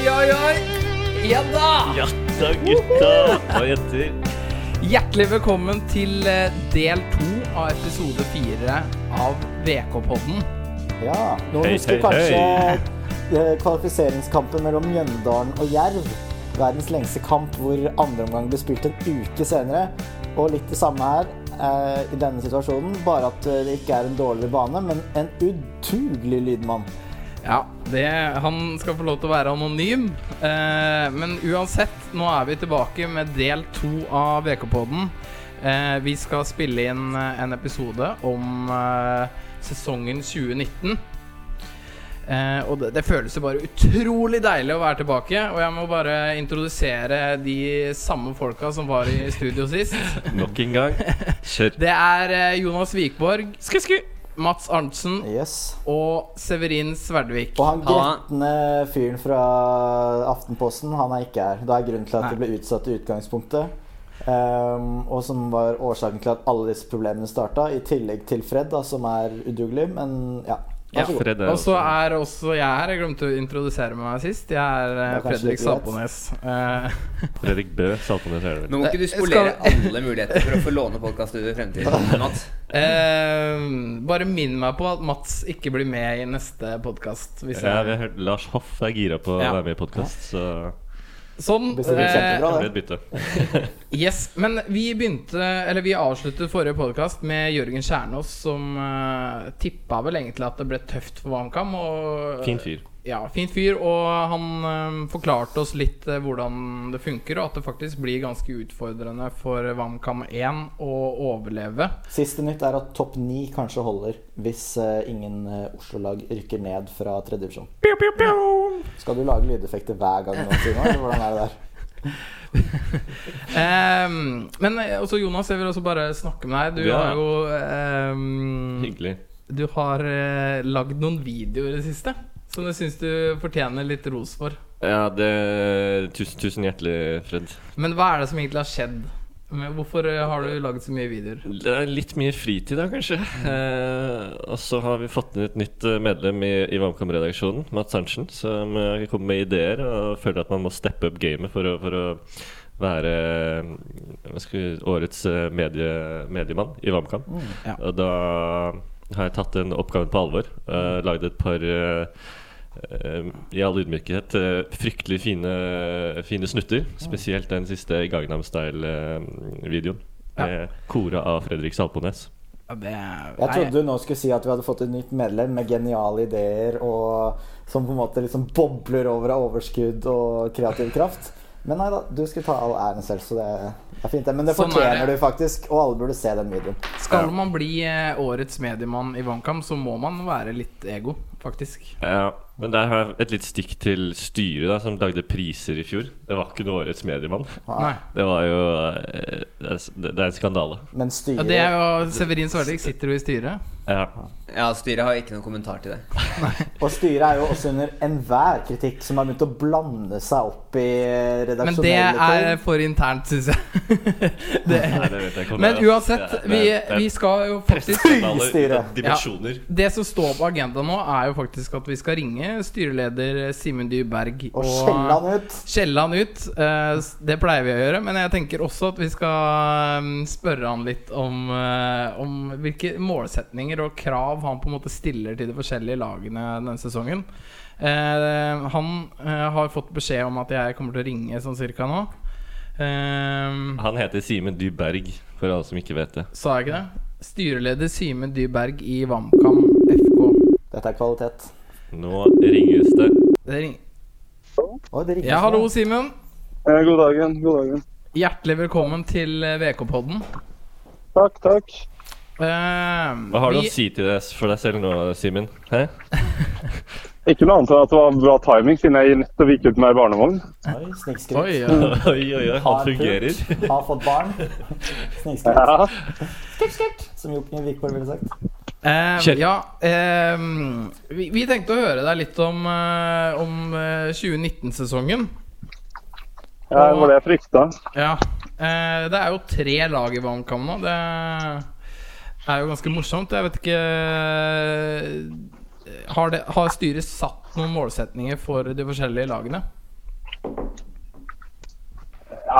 Oi, oi, oi! Ja da! Ja da, gutta og jenter. Hjertelig velkommen til eh, del to av episode fire av VK-podden. Ja, Noen Hei, husker hei, kanskje hei. eh, kvalifiseringskampen mellom Mjøndalen og Jerv. Verdens lengste kamp hvor andre omgang ble spilt en uke senere. Og litt det samme her eh, i denne situasjonen, bare at eh, det ikke er en dårligere bane, men en udugelig lydmann. Ja, det, han skal få lov til å være anonym. Eh, men uansett, nå er vi tilbake med del to av VK-podden. Eh, vi skal spille inn eh, en episode om eh, sesongen 2019. Eh, og det, det føles jo bare utrolig deilig å være tilbake. Og jeg må bare introdusere de samme folka som var i studio sist. Nok en gang. Kjør. Det er eh, Jonas Vikborg, Mats Arntzen Yes. og Severin Sverdvik. Og han gretne fyren fra Aftenposten, han er ikke her. Det er grunnen til at det ble utsatt i utgangspunktet. Um, og som var årsaken til at alle disse problemene starta, i tillegg til Fred, da, som er udugelig. Men ja, Ja, vær så god. Fred er Og så er også jeg her. Jeg glemte å introdusere meg sist. Jeg er eh, Fredrik. Salpones. Eh, Fredrik Bø. Salpones er det vel. Nå må ikke du Skal- spolere alle muligheter for å få låne podkaststudio i fremtiden. Mats. eh, bare minn meg på at Mats ikke blir med i neste podkast. Ja, vi har hørt Lars Hoff er gira på å Ja. være med i podkast, så Sånn. Det blir eh, kjempebra, det det. yes. Men vi begynte Eller vi avsluttet forrige podkast med Jørgen Kjernås, som uh, tippa vel egentlig at det ble tøft for HamKam. Fin fyr. Ja, fint fyr. Og han eh, forklarte oss litt eh, hvordan det funker, og at det faktisk blir ganske utfordrende for VamKam 1 å overleve. Siste nytt er at topp ni kanskje holder hvis eh, ingen Oslo-lag rykker ned fra tredjedivisjon. Skal du lage lydeffekter hver gang noen sier noe, eller hvordan er det der? um, men også Jonas, jeg vil også bare snakke med deg. Du Ja. har jo um, Hyggelig. Du har uh, lagd noen videoer i det siste som du syns du fortjener litt ros for. Ja, det Tusen, tusen hjertelig, Fred. Men hva er det som egentlig har skjedd? Hvorfor eh, har du laget så mye videoer? Det er litt mye fritid da, kanskje. Eh, og så har vi fått inn et nytt eh, medlem i, i Vamkam-redaksjonen, Mats Arntzen, som eh, kommer med ideer og føler at man må steppe opp gamet for å, for å være hva skal vi, årets medie, mediemann i Vamkam. Ja. Og da har jeg tatt den oppgaven på alvor. Uh, lagd et par eh, i all ydmykhet eh, fryktelig fine, fine snutter. Spesielt den siste Gagnam Style-videoen. Ja. Med kora av Fredrik Salpones. Er, Jeg trodde du nå skulle si at vi hadde fått et nytt medlem med geniale ideer og som på en måte liksom bobler over av overskudd og kreativ kraft. Men nei da, du skulle ta all æren selv, så det er fint. det. Men det Sånn er fortjener det. du faktisk, og alle burde se den videoen. Skal man bli eh, årets mediemann i VamKam, så må man være litt ego, faktisk. Ja, men der har jeg et litt stikk til styret, da som lagde priser i fjor. Det var ikke noe årets mediemann. Nei. Det var jo eh, Det er, en skandale. Men Ja, det er jo Severin Svarlik sitter jo i styret. Ja. Ja, styret har ikke noen kommentar til det. Og styret er jo også under enhver kritikk som har begynt å blande seg opp i redaksjonelle Men det er for internt, syns jeg. det, Nei, det vet jeg ikke men uansett, vi, vi skal jo faktisk i Det som står på agendaen nå, er jo faktisk at vi skal ringe styreleder Simen Dyberg Og skjelle han ut. skjelle han ut. Eh, Det pleier vi å gjøre, men jeg tenker også at vi skal mm, spørre han litt om, eh, om hvilke målsetninger og krav han på en måte stiller til de forskjellige lagene denne sesongen. Eh, han har fått beskjed om at jeg kommer til å ringe sånn cirka nå. Eh, Han heter Simen Dyberg, for alle som ikke vet det. sa jeg ikke det? Styreleder Simen Dyberg i VamKam FK. Dette er kvalitet. Nå ringes det. Det ring oh, det ja, hallo, Simen. Eh, God dagen. God dagen. Hjertelig velkommen til eh, VK-podden. Takk, takk. Eh, Hva har du å si til deg for deg selv nå, Simen? Ikke noe annet enn at det var bra timing, siden jeg nettopp gikk ut med barnevogn. Oi. Oi. Oi, oi, oi, han fungerer. Har, Har fått barn. Snikskritt. Ja. Skryt, Som Jokken Wikborg ville sagt. Eh, ja eh, vi, vi tenkte å høre deg litt om, eh, om eh, 2019-sesongen. ja, det var det jeg frykta. Ja. Eh, det er jo tre lag i VamKam nå. Det er jo ganske morsomt. Jeg vet ikke har, det, har styret satt noen målsetninger for de forskjellige lagene?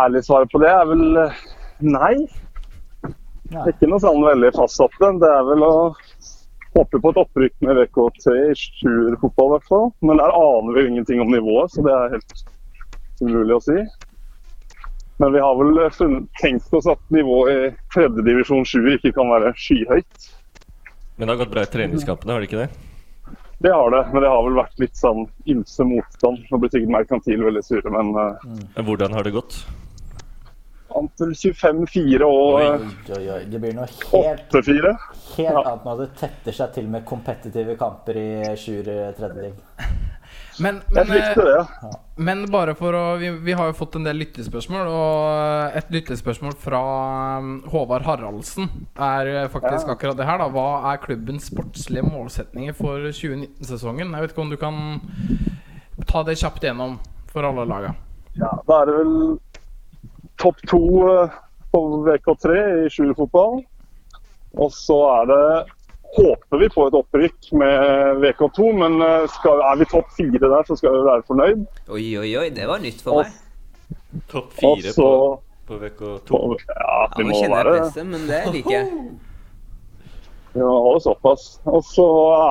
Ærlig svar på det er vel eh, nei. Det Nei. er ikke noe sånn veldig fastsatte. Det er vel å håpe på et opprykk med VK3 i sjuerfotball, i hvert fall. Men der aner vi ingenting om nivået, så det er helt umulig å si. Men vi har vel tenkt oss at nivået i tredjedivisjon 7 ikke kan være skyhøyt. Men det har gått bra i treningskampene, har det ikke det? Det har det, men det har vel vært litt sånn ymse motstand. Nå blir sikkert Merkantil veldig sure, men uh, Men Hvordan har det gått? Antel 25-4 og Oi. eh, Oi, oi, oi. Det blir noe helt, 8-4. helt Ja. annet når det tetter seg til med kompetitive kamper i sjur tredjedel. Men, men, likte det, ja. men bare for å vi, vi har jo fått en del lyttespørsmål, og et lyttespørsmål fra um, Håvard Haraldsen er eh, faktisk Ja. akkurat det her. da Hva er klubbens sportslige målsetninger for 2019-sesongen? Jeg vet ikke om du kan ta det kjapt gjennom for alle laga. Ja, da er det vel topp to eh, på VK3 i sjuerfotball. Og så er det Håper vi på et opprykk med VK2, men eh, skal, er vi topp fire der, så skal vi være fornøyd. Oi, oi, oi, det var nytt for meg. Topp Og fire på, på VK2. Ja, Ja, vi må kjenner jeg være presset, men det liker jeg. Vi må holde såpass. Og så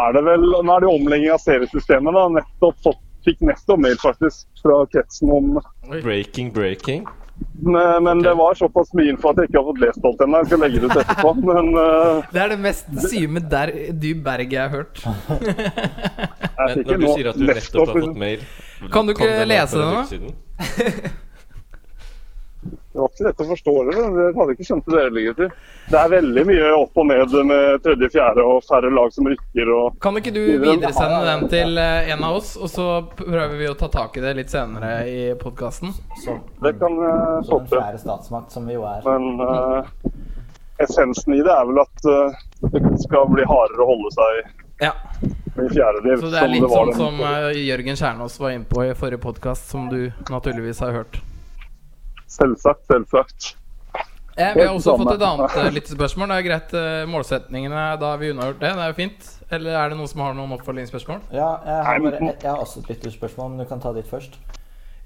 er det vel Nå er det omlegging av seriesystemet. da, nettopp fått, Fikk nettopp mail faktisk fra kretsen om Breaking, breaking. Men, men det var såpass mye info at jeg ikke har fått lest alt ennå. Jeg skal legge det ut etterpå. Men uh, Det er det mest syme der du Berg jeg har hørt. jeg Men fikk når du sier at du nettopp har fått mail Kan du ikke være lese det nå? Det var ikke lett å forstå det. Dere hadde ikke skjønt det heller. Det er veldig mye opp og ned med tredje, fjerde og færre lag som rykker. og Kan ikke du videresende den til eh, en av oss, og så prøver vi å ta tak i det litt senere i podkasten? Det kan jeg som få en til. fjerde statsmakt, som vi jo er. Men uh, essensen i det er vel at uh, det skal bli hardere å holde seg Ja. i fjerde liv Så det er litt det sånn som eh, Jørgen Kjernås var inne på i forrige podkast, som du naturligvis har hørt. Selvsagt, selvsagt. Eh, vi har også fått et annet lite spørsmål. Det er greit, eh, målsetningene, da har vi unnagjort det. Det er jo fint. Eller er det noen som har noen oppfølgingsspørsmål? Ja, jeg har, bare, jeg, jeg har også et lytterspørsmål, men du kan ta ditt først.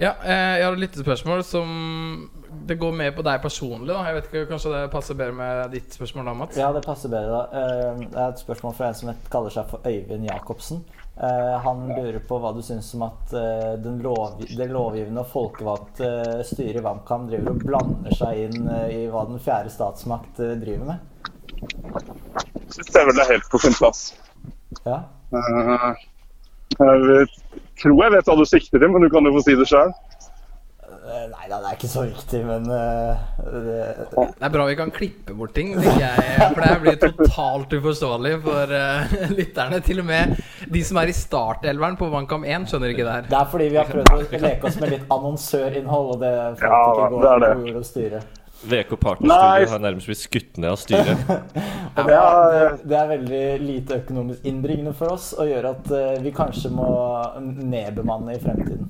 Ja, eh, jeg har et lyttespørsmål som Det går mer på deg personlig, da. Jeg vet ikke, Kanskje det passer bedre med ditt spørsmål da, Mats? Ja, det passer bedre, da. Eh, Det er et spørsmål fra en som kaller seg for Øyvind Jacobsen. Eh, Han lurer på hva du syns om at eh, den lov, det lovgivende og folkevalgte eh, styret i VAMKAM driver og blander seg inn eh, i hva den fjerde statsmakt eh, driver med. Jeg Syns det er vel helt på sin plass. Ja. Eh, jeg vet, tror jeg vet hva du sikter til, men du kan jo få si det sjøl. Eh, Nei da, det er ikke så viktig, men uh, det, Det er bra vi kan klippe bort ting, tenker jeg. For det blir totalt uforståelig for uh, lytterne. Til og med de som er i startelveren på Vankam 1, skjønner ikke det her. det er fordi vi har prøvd å leke oss med litt annonsørinnhold, og det fant Ja, ikke det går er det. jord styre. VK. Partnerstudio har nærmest blitt skutt ned av styret. Og det, er, det er veldig lite økonomisk innbringende for oss og gjør at uh, vi kanskje må nedbemanne i fremtiden.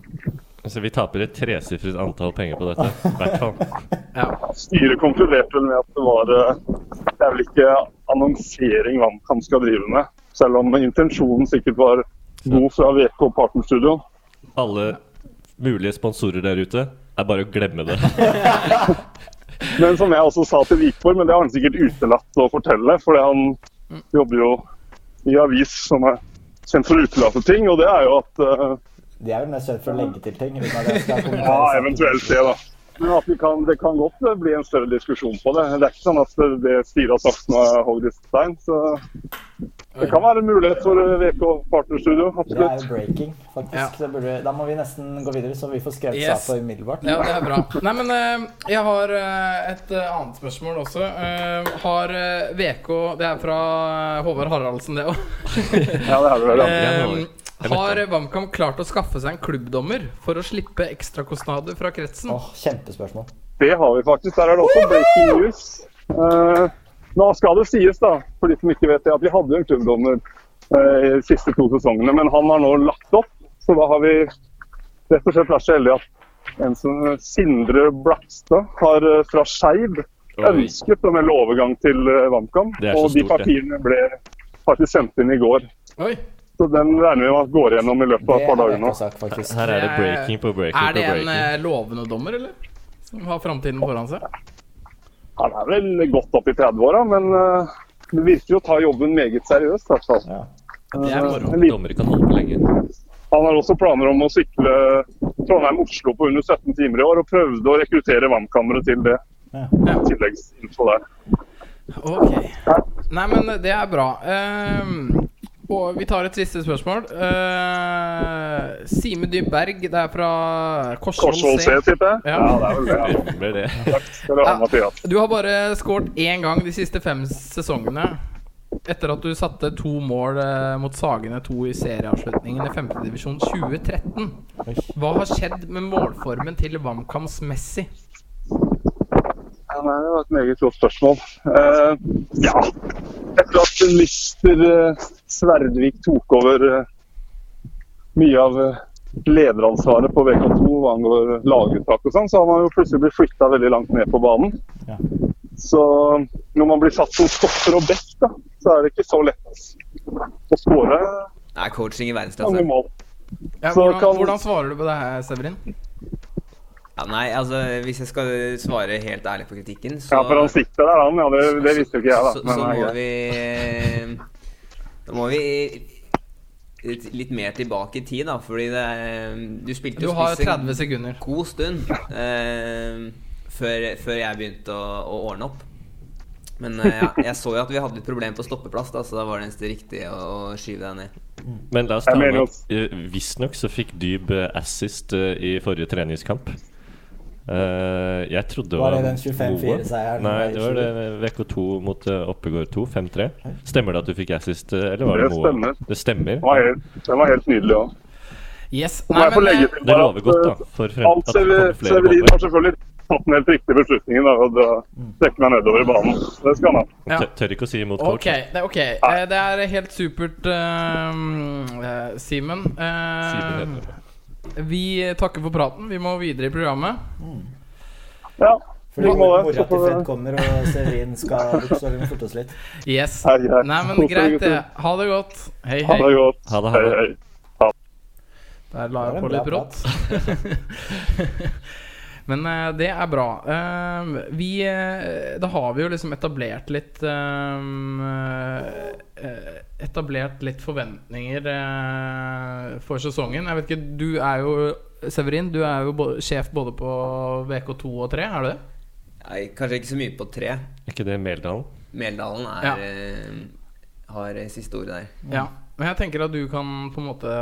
Så vi taper et tresifret antall penger på dette. I hvert fall. Ja. Styret konkluderte vel med at det var eh, Det er vel ikke annonsering VAMKAM skal drive med. Selv om intensjonen sikkert var god fra VK Partnerstudio. Alle mulige sponsorer der ute er bare å glemme det. Men som jeg også sa til Vikborg, men det har han sikkert utelatt å fortelle. For han jobber jo i avis som er kjent for å utelate ting. Og det er jo at eh, De er vel mest kjent for å legge til ting. Ja, eventuelt det, da. Men at vi kan, det kan godt bli en større diskusjon på det. Det er ikke sånn at det, styret har sagt noe hogd i stein. Så det kan være en mulighet for VK Partnerstudio. Det er breaking, faktisk. Ja. Det burde, da må vi nesten gå videre, så vi får skrevet Yes. sak på umiddelbart. Ja, det er bra. Nei, men eh, jeg har eh, et eh, annet spørsmål også. Har VK Det er fra Håvard Haraldsen, det òg. Ja, det er det vel. har det. Klart å skaffe seg en klubbdommer for å slippe ekstrakostnader fra kretsen? Åh, kjempespørsmål. Det har vi faktisk. Der er det også breaking news. Uh, nå skal det sies, da, for de som ikke vet det, at vi hadde en klubbdommer uh, i de siste to sesongene. Men han har nå lagt opp, så da har vi rett og slett vært så heldige at en som Sindre Blakstad har uh, fra Skeiv ønsket om en overgang til uh, VAMKAM. Og de stort, det. papirene ble faktisk sendt inn i går. Oi. Så den regner vi med at går igjennom i løpet av et par er dager nå. Sagt. Her er det breaking på breaking Er det en breaking. eh, lovende dommer, eller? Som har framtiden foran seg? Han er vel godt opp i 30-åra, men uh, det virker jo å ta jobben meget seriøst. i hvert fall. Ja. Det er moro. Dommere kan holde på lenge. Han har også planer om å sykle Trondheim-Oslo på under 17 timer i år, og prøvde å rekruttere vannkammeret til det. Ja. Tilleggsinfo der. Ok. Nei, men det er bra. Ehm, og vi tar et siste spørsmål. Uh, Sime Dyb Berg, det er fra Korsvoll Korsvoll C, C. tipper jeg. Ja. Ja, det er vel det. Ja. Blir det. Takk skal du ha, Mathias. Du har bare skåret én gang de siste fem sesongene. Etter at du satte to mål eh, mot Sagene 2 i serieavslutningen i 5. divisjon 2013. Hva har skjedd med målformen til WamKams Messi? Ja, nei, det var et meget godt spørsmål. Uh, ja, etter at Lister eh, Sverdvik tok over eh, mye av lederansvaret på VK2 hva angår laguttak og sånn, så har man jo plutselig blitt flytta veldig langt ned på banen. Ja. Så når man blir satt som stopper og best, da, så er det ikke så lett å skåre Det er coaching i verdensklasse. Ja, hvordan, kan- hvordan svarer du på det her, Severin? Ja, nei, altså Hvis jeg skal svare helt ærlig på kritikken, så Ja, for han sitter der, han. Ja, det, det visste jo ikke jeg, da. Så, så, så må vi Da må vi litt, mer tilbake i tid, da. Fordi det er Du spilte Du jo har spiss 30 sekunder. god stund eh, før, før jeg begynte å, å ordne opp. Men eh, ja, jeg så jo at vi hadde et problem på stoppeplass, da, så da var det eneste riktige å, å skyve deg ned. Men la oss ta med at visstnok så fikk Dyb eh, assist eh, i forrige treningskamp. Eh, jeg trodde det Var det den 25-4-seieren Nei, det var det? VK2 mot uh, Oppegård 2, 5-3. Stemmer det at du fikk assist, eh, eller var det, Det Moa? Det stemmer. Det var helt, det var helt nydelig òg. Yes. Nei, men, legge til Det lover godt, da. For frem, Alt at flere Severin har selvfølgelig tatt den helt riktige beslutningen da, og dra, trekke meg nedover i banen. Det skal han ha. Ja. Tør- ikke å si imot Ok, Okay, det. Eh, det er helt supert, uh, Simen. Simen Eh, heter det. Vi takker for praten. Vi må videre i programmet. Ja, Fordi mora til Fred kommer, og Severin skal så vi må forte oss litt. Yes. Hei, hei. Nei, men greit, det. Ha det godt. Hei, Ha det godt. Ha det, ha Hei, det. hei. Der la jeg på litt brått. Men eh, det er bra. Eh, vi eh, Da har vi jo liksom etablert litt Etablert litt forventninger for sesongen. Jeg vet ikke, du er jo Severin, du er jo sjef både på VK2 og 3, er du det? Nei, kanskje ikke så mye på 3. Er ikke det Meldalen? Meldalen er, Ja. har siste ordet der. Ja. Men jeg tenker at du kan på en måte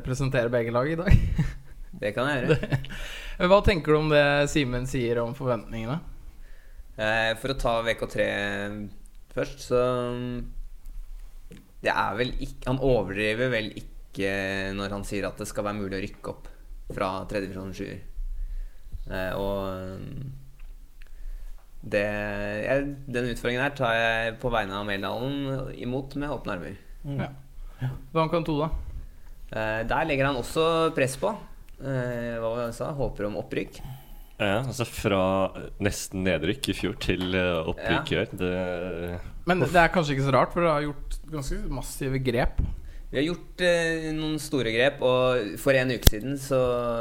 representere begge lag i dag. Det kan jeg gjøre. Hva tenker du om det Simen sier om forventningene? Eh, For å ta VK3 først, så Det er vel ikke Han overdriver vel ikke når han sier at det skal være mulig å rykke opp fra tredjedivisjon 7. Eh, og det jeg, Den utfordringen her tar jeg på vegne av Meldalen imot med åpne armer. Ja. Hva kan to, da? Eh, der legger han også press på. Eh, hva var det jeg sa? Håper om opprykk. Ja, altså fra nesten nedrykk i fjor til eh, opprykk i år. Det Men det er kanskje ikke så rart, for dere har gjort ganske massive grep. Vi har gjort eh, noen store grep, og for en uke siden så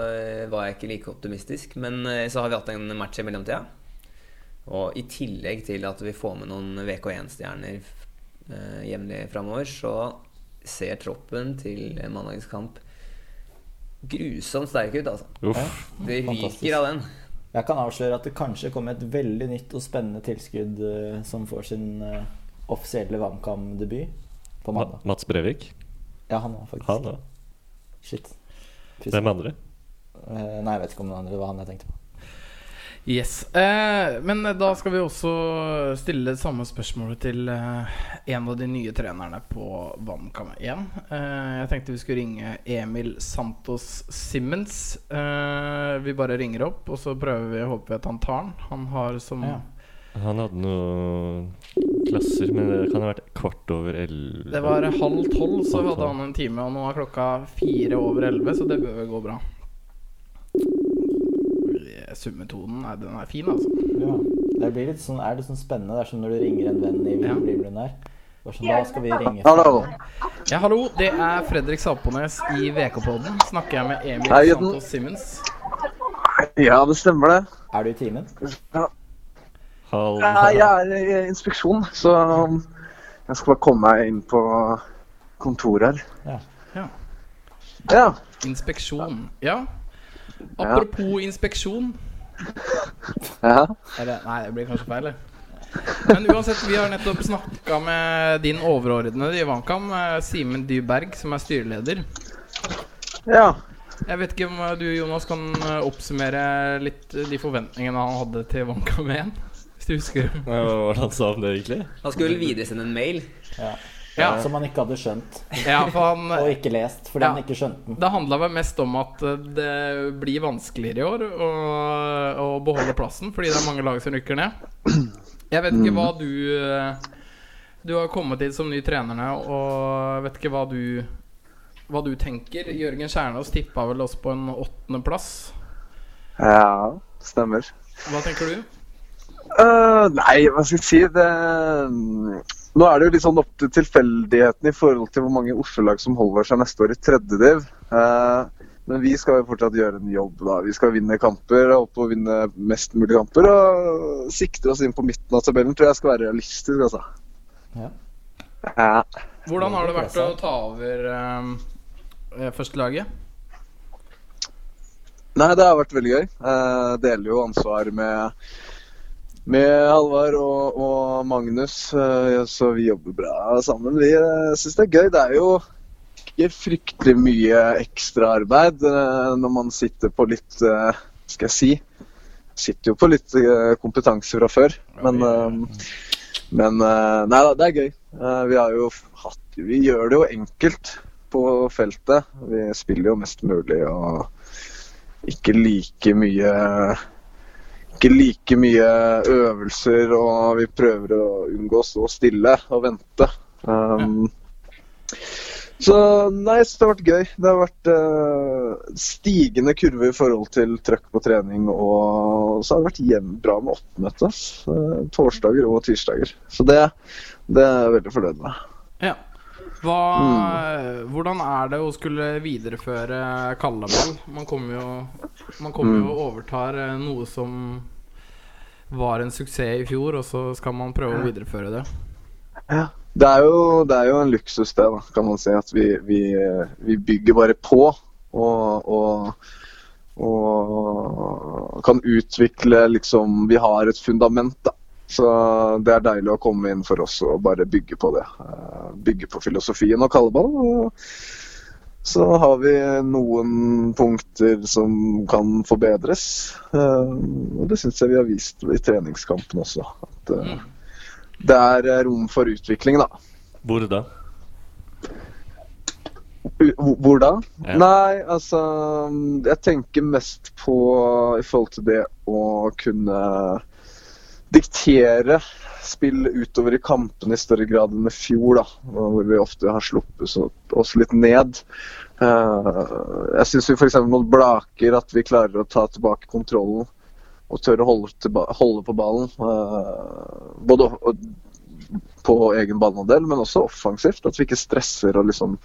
eh, var jeg ikke like optimistisk. Men eh, så har vi hatt en match i mellomtida. Og i tillegg til at vi får med noen VK1-stjerner eh, jevnlig framover, så ser troppen til mandagens kamp grusomt sterk ut, altså. Uff. Det fantastisk. ryker av den. Jeg kan avsløre at det kanskje kommer et veldig nytt og spennende tilskudd uh, som får sin uh, offisielle VamKam-debut på Ma- mandag. Mats Brevik. Ja, han òg, faktisk. Han ja. Shit. Hvem andre? Uh, nei, jeg vet ikke om noen andre det var han jeg tenkte på. Yes. Eh, men da skal vi også stille det samme spørsmålet til eh, en av de nye trenerne på Vannkamp igjen. Eh, jeg tenkte vi skulle ringe Emil Santos Simmons. Eh, vi bare ringer opp, og så prøver vi å håpe at han tar den. Han har som Ja. Han hadde noen klasser, men det kan ha vært kvart over elleve. Det var halv tolv, så Halv hadde han en time. Og nå er klokka fire over elleve, så det bør vel gå bra. Summetonen er, den er fin, altså. Ja. Det blir litt sånn, er det sånn spennende? Det er som når du ringer en venn i Ja. Bibelen her. Sånn, da skal vi ringe Hallo. Ja, hallo. Det er Fredrik Salpones i VK-podden. Snakker jeg med Emil Hei, Santos Simmons? Ja, det stemmer det. Er du i timen? Ja. Ja, jeg er i inspeksjon, så um, jeg skal bare komme meg inn på kontoret her. Ja. Ja. Ja. Inspeksjon. Ja. Apropos inspeksjon ja. Eller, nei, det blir kanskje feil. Men uansett, vi har nettopp snakka med din overordnede i Vankam, eh, Simen Dyberg, som er styreleder. ja. Jeg vet ikke om eh, du, Jonas, kan eh, oppsummere litt de forventningene han hadde til Vankam 1? Hvis du husker. Hva var det han sa om det, egentlig? Han skulle vel videresende en mail. ja. Ja, Som han ikke hadde skjønt, ja for han og ikke lest, fordi Ja. han ikke skjønte den. Det handla vel mest om at eh, det blir vanskeligere i år å, å beholde plassen, fordi det er mange lag som rykker ned. Jeg vet ikke hva du eh, Du har kommet hit som ny trener nå, og jeg vet ikke hva du Hva du tenker. Jørgen Kjernås tippa vel oss på en åttendeplass. Ja, stemmer. Hva tenker du? Eh, nei, hva skal jeg si det, Nå er det jo litt sånn opp til tilfeldigheten i forhold til hvor mange Oslo-lag som holder seg neste år i tredje div. Eh, men vi skal jo fortsatt gjøre en jobb. da. Vi skal vinne kamper, og på å vinne mest mulig kamper. Og sikte oss inn på midten av tabellen tror jeg skal være realistisk, altså. Ja. Ja. Hvordan har det vært å ta over um, førstelaget? Nei, det har vært veldig gøy. Jeg deler jo ansvar med, med Halvard og, og Magnus, eh, så vi jobber bra sammen. Vi uh, syns det er gøy. Det er jo ikke fryktelig mye ekstraarbeid uh, når man sitter på litt Skal jeg si Sitter jo på litt eh, kompetanse fra før. Men, eh, men eh, Nei da, det er gøy. Eh, vi har jo hatt Vi gjør det jo enkelt på feltet. Vi spiller jo mest mulig og ikke like mye ikke like mye øvelser, og vi prøver å unngå å stå stille og vente. Um, så nei, så det har vært gøy. Det har vært uh, stigende kurve i forhold til trøkk på trening, og så har det vært jevnt bra med oppmøte. Eh, torsdager og tirsdager. Så det, det er jeg veldig fornøyd med. Ja. Hva, Hvordan er det å skulle videreføre Kalleball? Man kommer jo Man kommer jo og overtar eh, noe som var en suksess i fjor, og så skal man prøve å videreføre det. Det er, jo, det er jo en luksus, det, da, kan man si. At vi, vi, vi bygger bare på. Og, og, og kan utvikle liksom Vi har et fundament, da. Så det er deilig å komme inn for oss og bare bygge på det. Eh, Bygge på filosofien og kalleball. Og så har vi noen punkter som kan forbedres. Eh, Og det syns jeg vi har vist i treningskampen også. At eh, det er rom for utvikling, da. Hvor da? Hvor- Hvor da? Ja. Nei, altså Jeg tenker mest på i forhold til det å kunne diktere spill utover i kampene i større grad enn i fjor, da. Hvor vi ofte har sluppet oss litt ned. Eh, Jeg syns f.eks. mot Blaker at vi klarer å ta tilbake kontrollen og tør å holde, på ballen. Eh, Både på egen banemodell, men også offensivt. At vi ikke stresser og liksom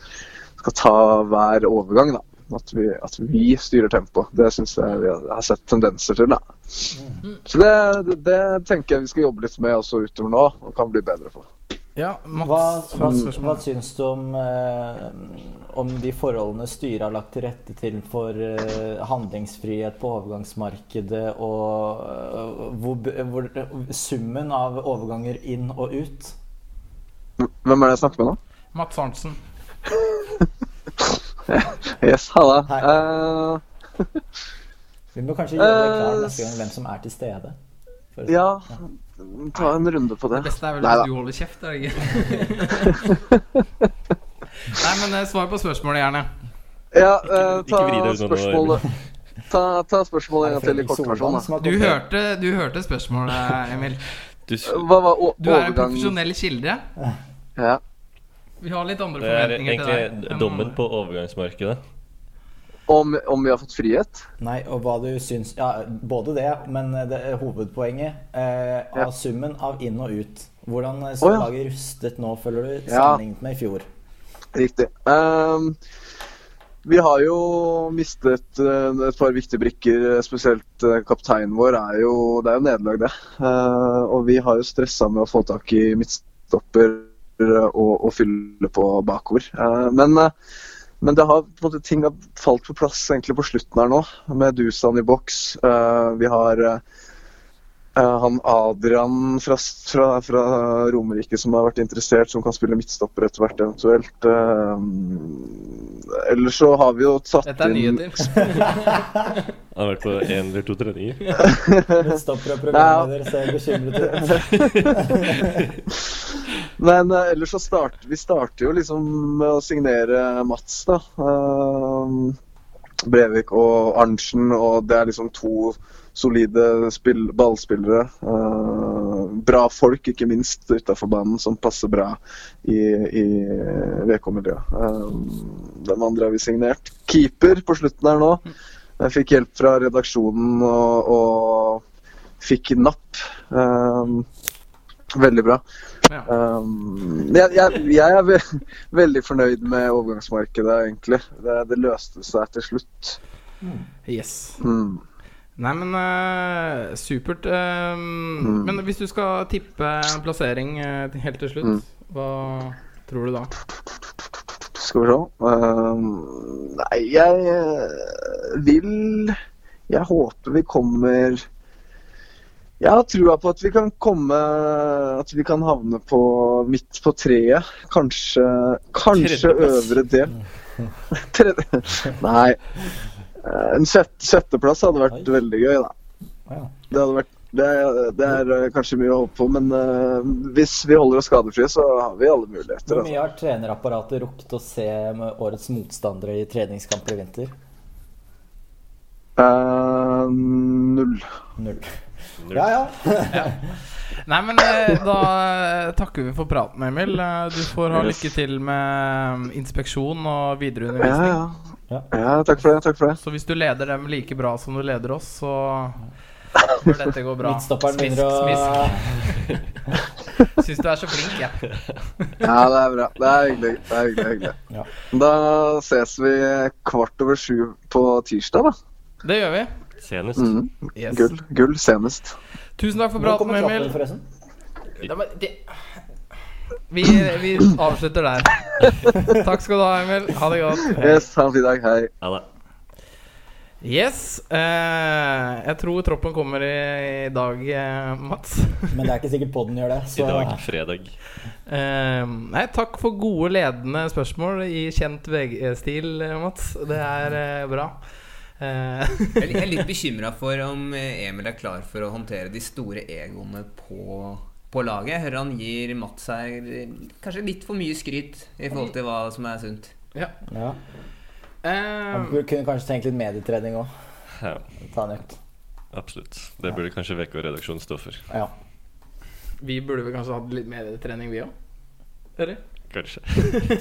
skal ta hver overgang. da. At vi, at vi styrer tempoet. Det syns jeg vi har sett tendenser til. da. Så det, det, det tenker jeg vi skal jobbe litt med også utover nå, og kan bli bedre på. Ja, Mats Hva, hva, hva syns du om, eh, om de forholdene styret har lagt til rette til for eh, handlingsfrihet på overgangsmarkedet, og eh, hvor, hvor, summen av overganger inn og ut? Hvem er det jeg snakker med nå? Mats Arntzen. Yes, halla. Hei. Uh, Vi må kanskje gjøre det klart Eh, neste gang hvem som er til stede. For- ja, ta en runde på det. Det beste er vel at du holder kjeft, er ikke? Nei, men eh, svar på spørsmålet, gjerne. Ja, uh, ta spørsmålet Ta, ta spørsmålet en gang til i kortversjon. Du hørte, du hørte spørsmålet, Emil. Du. Hva var Du er en profesjonell kilde. ja. Vi har litt andre det er forventninger til deg. egentlig dommen på overgangsmarkedet. om, om vi har fått frihet? Nei, og hva du syns Ja, både det, men det, hovedpoenget eh, av Ja. summen av inn og ut. Hvordan står oh, ja. laget rustet nå, føler du, Ja. sammenlignet med i fjor? Riktig. Um, vi har jo mistet eh, et par viktige brikker, spesielt eh, kapteinen vår er jo Det er jo nederlag, det. Uh, og vi har jo stressa med å få tak i midtstopper eh, og, og fylle på bakover. Eh, men, eh, men det har på en måte ting har falt på plass egentlig på slutten her nå, med Dusan i boks. Eh, vi har han Adrian fra, fra, fra Romerike som har vært interessert, som kan spille midtstopper etter hvert eventuelt. Eh, ellers så har vi jo tatt Dette er inn nyheter. Han har vært på én eller to treninger. Midtstopper og programleder ser bekymret ut. Men uh, ellers så starter vi starter jo liksom med å signere Mats, da. Uh, Brevik og Arntzen, og det er liksom to solide spill, ballspillere. Uh, bra folk, ikke minst utafor banen, som passer bra i, i VK-miljøet. Uh, den andre har vi signert. Keeper på slutten her nå. Jeg fikk hjelp fra redaksjonen og, og fikk napp. Eh, veldig bra. Ja. Um, jeg, jeg, jeg er ve veldig fornøyd med overgangsmarkedet, egentlig. Det, det løste seg til slutt. Yes. Mm. Nei, men uh, supert. eh, Men hvis du skal tippe plassering uh, helt til slutt, Mm. hva tror du da? Skal vi se. Um, nei, jeg eh, vil Jeg håper vi kommer Jeg har trua på at vi kan komme At vi kan havne på midt på treet. Kanskje Kanskje øvre del. Tredje Nei. Eh, En sjette, sjetteplass hadde vært Oi. veldig gøy, da. Det hadde vært det er, det er eh, kanskje mye å håpe på, men uh, hvis vi holder oss skadefrie, så har vi alle muligheter. Hvor Altså. mye har trenerapparatet rukket å se med årets motstandere i treningskamper i vinter? Uh, null. Null. Ja, ja. Nei, men eh, da eh, takker vi for praten, Emil. Eh, Du får ha lykke til med eh, inspeksjon og videre videreundervisning. ja. Ja. ja, takk for det. Takk for det. Så hvis du leder dem like bra som du leder oss, så bør dette gå bra. Midtstopperen Smisk, begynner å smisk. Syns du er så flink, jeg. Ja, det er bra. Det er hyggelig. Det er hyggelig, hyggelig. Ja. Da ses vi kvart over sju på tirsdag, da. Det gjør vi. Senest. Mm. Yes. Gull. Gull senest. Tusen takk for praten, Emil. klappen, forresten? Det det- Vi, vi avslutter der. Takk skal du ha, Emil. Ha det godt. Yes, ha en fin dag. Hei. Ha det. Yes. Eh, jeg tror troppen kommer i, i dag, eh, Mats. Men det er ikke sikkert podden gjør det. I dag, fredag. Eh, nei, takk for gode ledende spørsmål i kjent VG-stil, eh, Mats. Det er eh, bra. Eh, Jeg er litt- bekymra for om eh, Emil er klar for å håndtere de store egoene på, på laget. Jeg hører han gir Mats her eh, kanskje litt for mye skryt i forhold til hva som er sunt. ja. ja. han kunne kanskje tenkt litt medietrening òg. Ja, Ta absolutt. Det burde kanskje VK-redaksjonen stå for. Ja. vi burde vel kanskje hatt litt medietrening, trening, vi òg? Eller? Kanskje.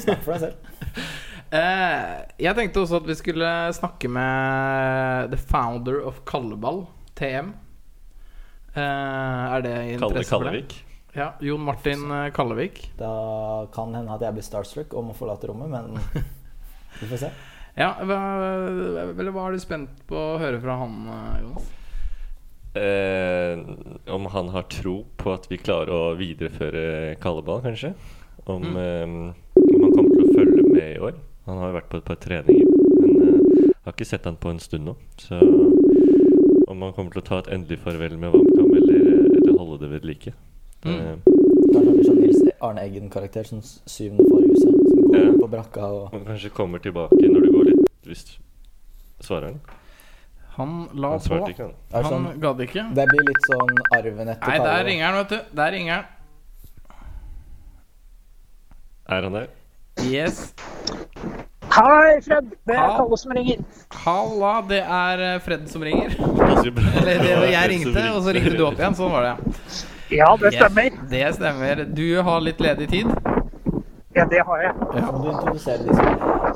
Snakk for deg selv. Eh, jeg tenkte også at vi skulle snakke med the founder of Kalleball, TM. Eh, er det Kalle interesse for det? Kallevik. Ja, Jon Martin eh, Kallevik. Da kan hende at jeg blir starstruck om å forlate rommet, men vi får se. Ja, hva, eller hva er du spent på å høre fra han, Jonas? Eh, om han har tro på at vi klarer å videreføre Kalleball, kanskje. Om, eh, om han kommer til å følge med i år. Han har jo vært på et par treninger, men eh, jeg har ikke sett han på en stund nå. Så om han kommer til å ta et endelig farvel med WamKam, eller, eller holde det ved like. Mm. Eh, Kanskje sånn Nils Arne Eggen-karakter, som syvende forhuset. Som går Ja. på brakka og han kanskje kommer tilbake når det går litt Hvis Svarer han? Han la Han på. ikke, han. Han sånn, gadd ikke. Det blir litt sånn arven etter Nei, der ringer han, vet du. Der ringer han. Er han der? Yes. Hei, Fred. Det er Kalle som ringer. Halla, det er eh, Fred som ringer. Eller det var jeg ringte, og så ringte du opp igjen. Sånn var det. Ja, det stemmer. Ja, det stemmer. Du har litt ledig tid? Ja, det har jeg. Ja, må du introdusere liksom.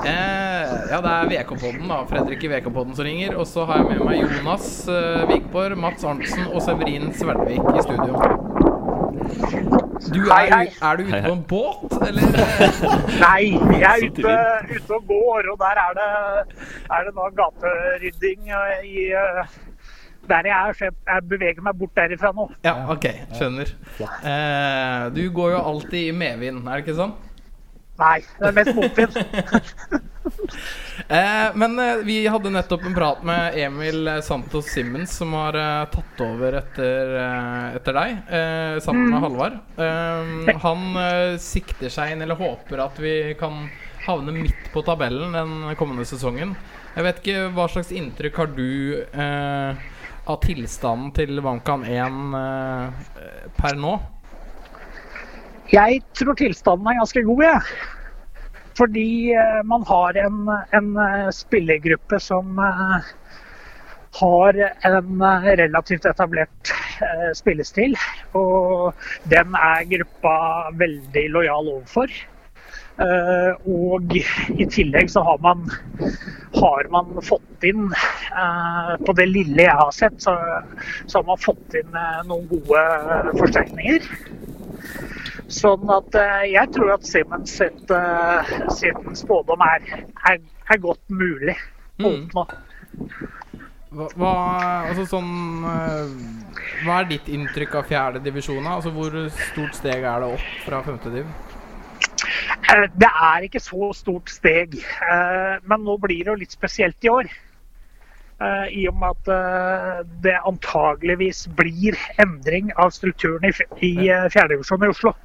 Eh, ja, det er VK-podden, da. Fredrik i VK-podden som ringer. Og så har jeg med meg Jonas eh, Vikborg, Mats Arntzen og Severin Sverdvik i studio. Du Hei, er, hei. er du ute Hei, på en båt, eller? Nei, jeg er ute, ute og går, og der er det, er det da gaterydding eh, i eh, der jeg er, så jeg, jeg beveger meg bort derifra nå. Ja, ok, skjønner. Eh, du går jo alltid i medvind, er det ikke sånn? Nei, det er mest motvind. Eh, men eh, vi hadde nettopp en prat med Emil Santos Simmons, som har eh, tatt over etter, eh, etter deg, eh, sammen med Halvard. Eh, han eh, sikter seg inn, eller håper at vi kan havne midt på tabellen den kommende sesongen. Jeg vet ikke hva slags inntrykk har du eh, av tilstanden til Vankan 1 eh, per nå? Jeg tror tilstanden er ganske god, jeg. Fordi eh, man har en, en eh, spillergruppe som eh, har en relativt etablert spillestil. Og den er gruppa veldig lojal overfor. Og i tillegg så har man, har man fått inn På det lille jeg har sett, så, så har man fått inn noen gode forsterkninger. Sånn at eh, jeg tror at Simmons sitt, eh, sin spådom er, er, er godt mulig å Mm. Hva, hva, altså sånn, eh, hva er ditt inntrykk av fjerde divisjon? Altså, hvor stort steg er det opp fra femte div? Eh, Det er ikke så stort steg, eh, men nå blir det jo litt spesielt i år. Eh, I og med at det antageligvis blir endring av strukturen i, fjerde eh, i Oslo.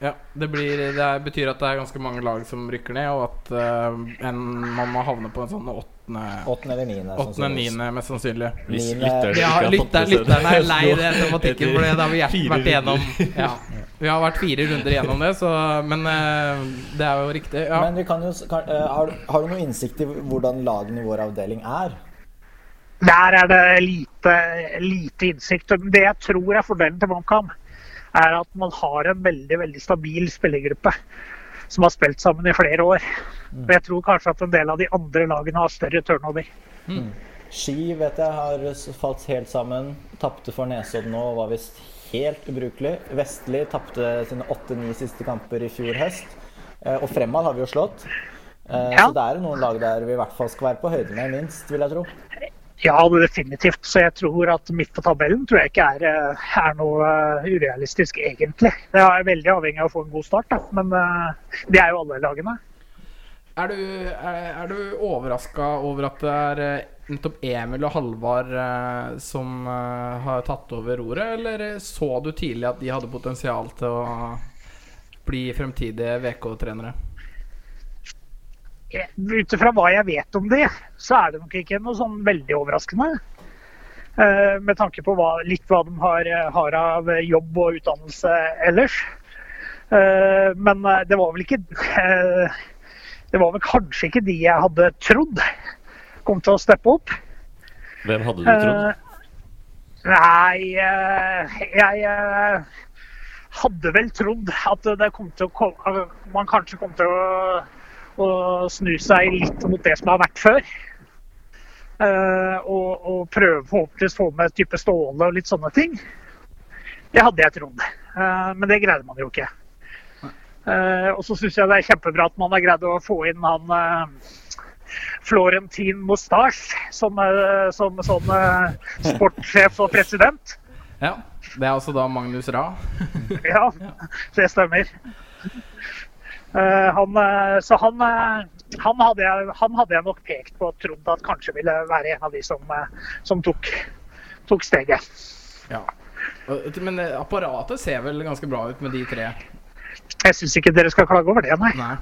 Ja, det, blir, det betyr at det er ganske mange lag som rykker ned, og at uh, en, man må havne på en sånn åttende Åttende eller niende. Åttende, niende, mest sannsynlig. Hvis lytterne Ja, lytter, lytterne er lei den tematikken, for det har vi vært igjennom. Ja. Vi har vært fire runder igjennom det, så, men uh, det er jo riktig. Ja. Men vi kan jo, kan, uh, har, har du noe innsikt i hvordan lagene i vår avdeling er? Der er det lite, lite innsikt. Det jeg tror er fordelen til OneCam, er at man har en veldig veldig stabil spillergruppe som har spilt sammen i flere år. Og jeg tror kanskje at en del av de andre lagene har større turnover. Ski vet jeg har falt helt sammen. Tapte for Nesodden nå og var visst helt ubrukelig. Vestli tapte sine åtte-ni siste kamper i fjor høst. Eh, Og Fremad har vi jo slått. Eh, Ja. Så det er noen lag der vi i hvert fall skal være på høyde med, minst, vil jeg tro. Ja, definitivt. Så jeg tror at midt på tabellen tror jeg ikke er, eh, er noe eh, urealistisk, egentlig. Det er veldig avhengig av å få en god start, da. men eh, det er jo alle lagene. Er du, er, er du overraska over at det er nettopp Emil og Halvard som har tatt over roret, eller så du tidlig at de hadde potensial til å bli fremtidige VK-trenere? Ut ifra hva jeg vet om de, så er det nok ikke noe sånn veldig overraskende. Eh, Med tanke på hva, litt hva de har, eh, har av jobb og utdannelse ellers. Eh, Men det var vel ikke Det var vel kanskje ikke de jeg hadde trodd kom til å steppe opp. Hvem hadde du trodd? Nei, jeg hadde vel trodd at det kom til å man kanskje kom til å, å snu seg litt mot det som har vært før. Uh, og, og prøve forhåpentligvis få med type Ståle og litt sånne ting. Det hadde jeg trodd. uh, men det greide man jo ikke. Uh, og så syns jeg det er kjempebra at man har greid å få inn han Florentin Mustache som, som sånn sportssjef og president. Ja. Det er altså da Magnus Ra. Ja, det stemmer. Eh, han, eh, så han, eh, han, hadde jeg, han hadde jeg nok pekt på og trodd at kanskje ville være en av de som, som tok, tok steget. Ja. Men apparatet ser vel ganske bra ut med de tre? Jeg syns ikke dere skal klage over det, nei. Nei.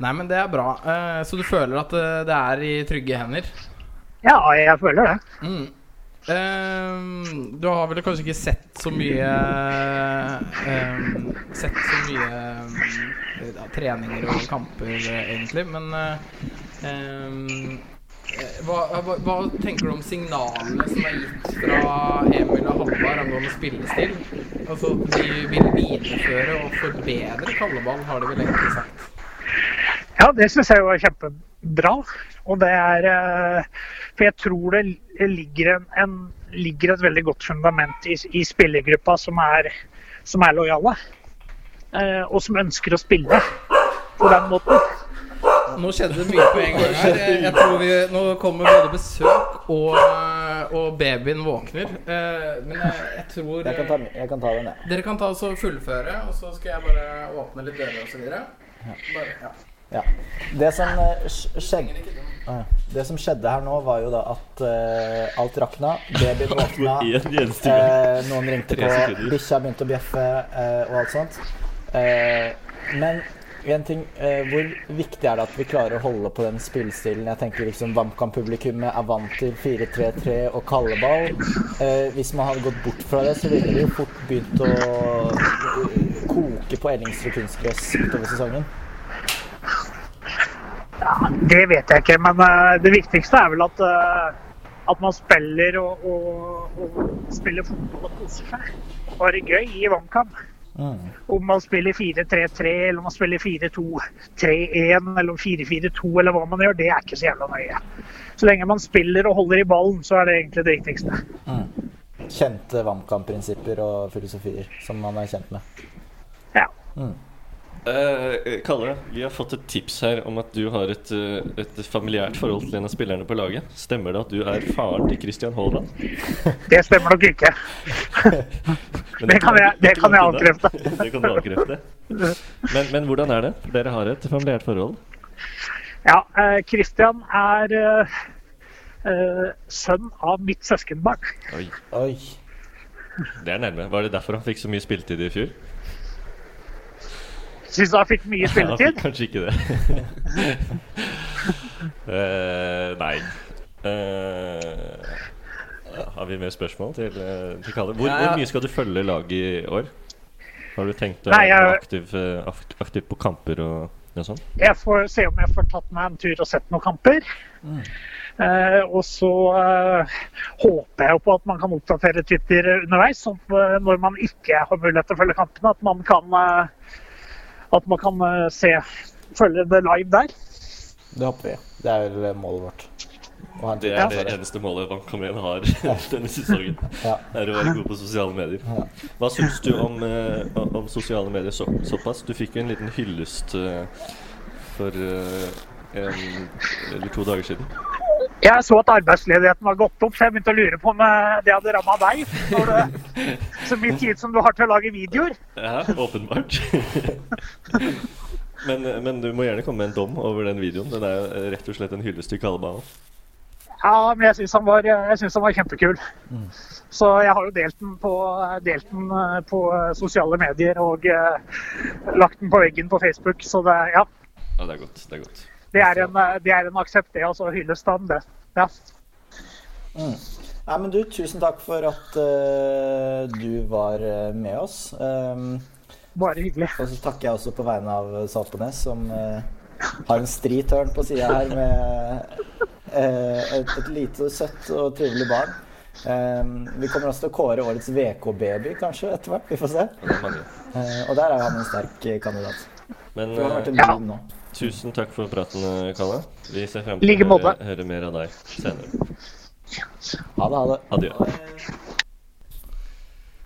Nei, men det er bra. Så du føler at det er i trygge hender? Ja, jeg føler det. Mm. Eh, du har vel kanskje ikke sett så mye um, Sett så mye um, treninger og kamper, egentlig, men hva, hva, hva tenker du om signalene som er gitt fra Emil og Halvard angående spillestil? Altså at de vil videreføre og forbedre kalleball, har de vel egentlig sagt. Ja, det syns jeg jo er kjempebra. Og det er eh, For jeg tror det ligger, en, en, ligger et veldig godt fundament i, i spillergruppa som er som er lojale. eh, og som ønsker å spille på den måten. Nå skjedde det mye på en gang her. Jeg, tror vi, Nå kommer både besøk og, og babyen våkner. Eh, Men jeg, jeg tror Jeg kan ta, jeg kan ta den, jeg. Dere kan ta og fullføre, og så skal jeg bare åpne litt dører og så videre. Bare, ja. Ja. Det som eh, skjedde. Det som skjedde her nå, var jo da at uh, alt rakna. Babyen våkna. Gang. Eh, noen ringte på, bikkja begynte å bjeffe uh, og alt sånt. Men en ting, hvor viktig er det at vi klarer å holde på den spillestilen? Jeg tenker liksom VAMKAM-publikummet er vant til 4-3-3 og kalleball. Hvis man hadde gått bort fra det, så ville det jo fort begynt å koke på Ellingsrud kunstgress utover sesongen. Ja, det vet jeg ikke, men eh, det viktigste er vel at, eh, at man spiller og, og, og spiller fotball og koser seg. Og har det gøy i VAMKAM. Om man spiller 4-3-3 eller om man spiller 4-2-3-1 eller 4-4-2 eller hva man gjør, det er ikke så jævla nøye. Så lenge man spiller og holder i ballen, så er det egentlig det viktigste. Kjente VAMKAM-prinsipper og filosofier som man er kjent med. Ja. Eh, Kalle, vi har fått et tips her om at du har et, eh, et familiært forhold til en av spillerne på laget. Stemmer det at du er faren til Christian Holland? Det stemmer nok ikke. Det kan jeg- det kan jeg avkrefte. det kan du avkrefte. Men, men hvordan er det? Dere har et familiært forhold? Ja, uh, Christian er uh, uh, sønn av mitt søskenbarn. Oi, Oi. det er nærme. Var det derfor han fikk så mye spilletid i fjor? Syns han fikk mye spilletid? Ja, kanskje ikke det. uh, nei. Uh, har vi mer spørsmål til, eh, til Kalle? Hvor, Ja, ja. hvor mye skal du følge laget i år? Har du tenkt å være aktiv, aktiv på kamper og noe sånt? Jeg får se om jeg får tatt meg en tur og sett noen kamper. Eh, og så uh, håper jeg jo på at man kan oppdatere Twitter underveis, sånn at når man ikke har mulighet til å følge kampene, at man kan, eh, at man kan eh, se, følge det live der. Det håper vi. Det er vel målet vårt. Det er det eneste målet Vankamien har denne sesongen. Ja. Er å være god på sosiale medier. Hva syns du om, eh, om sosiale medier så, såpass? Du fikk jo en liten hyllest eh, for en eller to dager siden. Jeg så at arbeidsledigheten var gått opp, så jeg begynte å lure på om eh, det hadde ramma deg. Når det, så mye tid som du har til å lage videoer. Ja, åpenbart. men, men du må gjerne komme med en dom over den videoen. Den er jo rett og slett en hyllest til Kallebanen. Ja, men jeg syns han, synes han var kjempekul. Så jeg har jo delt den på, delt den eh, på eh, sosiale medier og eh, lagt den på veggen på Facebook. Så det, ja, Ja, det er godt. Det er godt. Det er en, eh, det er en aksept, det. Altså hyllestand, det. Ja. Nei, men du, tusen takk for at uh, du var eh, med oss. Um, Bare hyggelig. og så takker jeg også på vegne av Salpenes, som uh, har en stri tørn på sida her med uh, et, et lite, søtt og trivelig barn. Um, vi kommer også til å kåre årets VK-baby, kanskje, etter hvert. Vi får se. Og der er han en sterk kandidat. Men Det har vært en Ja. nå. Tusen takk for praten, eh, Kalle. Vi ser frem til å høre, høre mer av deg senere. Ha det, ha det. Adjø.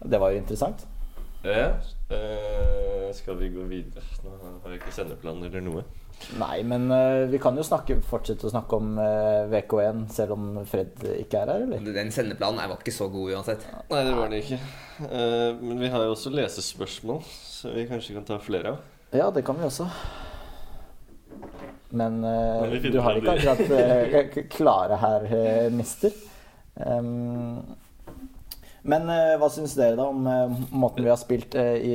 Det var jo interessant. Ja, eh, skal vi gå videre? Nå har jeg ikke sendeplan eller noe. Nei, men uh, vi kan jo snakke, fortsette å snakke om uh, VK1 selv om Fred ikke er her, eller? Den sendeplanen var ikke så god uansett. Nei, det var det ikke. Eh, men vi har jo også lesespørsmål, så vi kanskje kan ta flere av. Ja, det kan vi også. Men, eh, Men du har ikke akkurat eh, klare her, eh, mister. Um, men hva syns dere da om måten vi har spilt i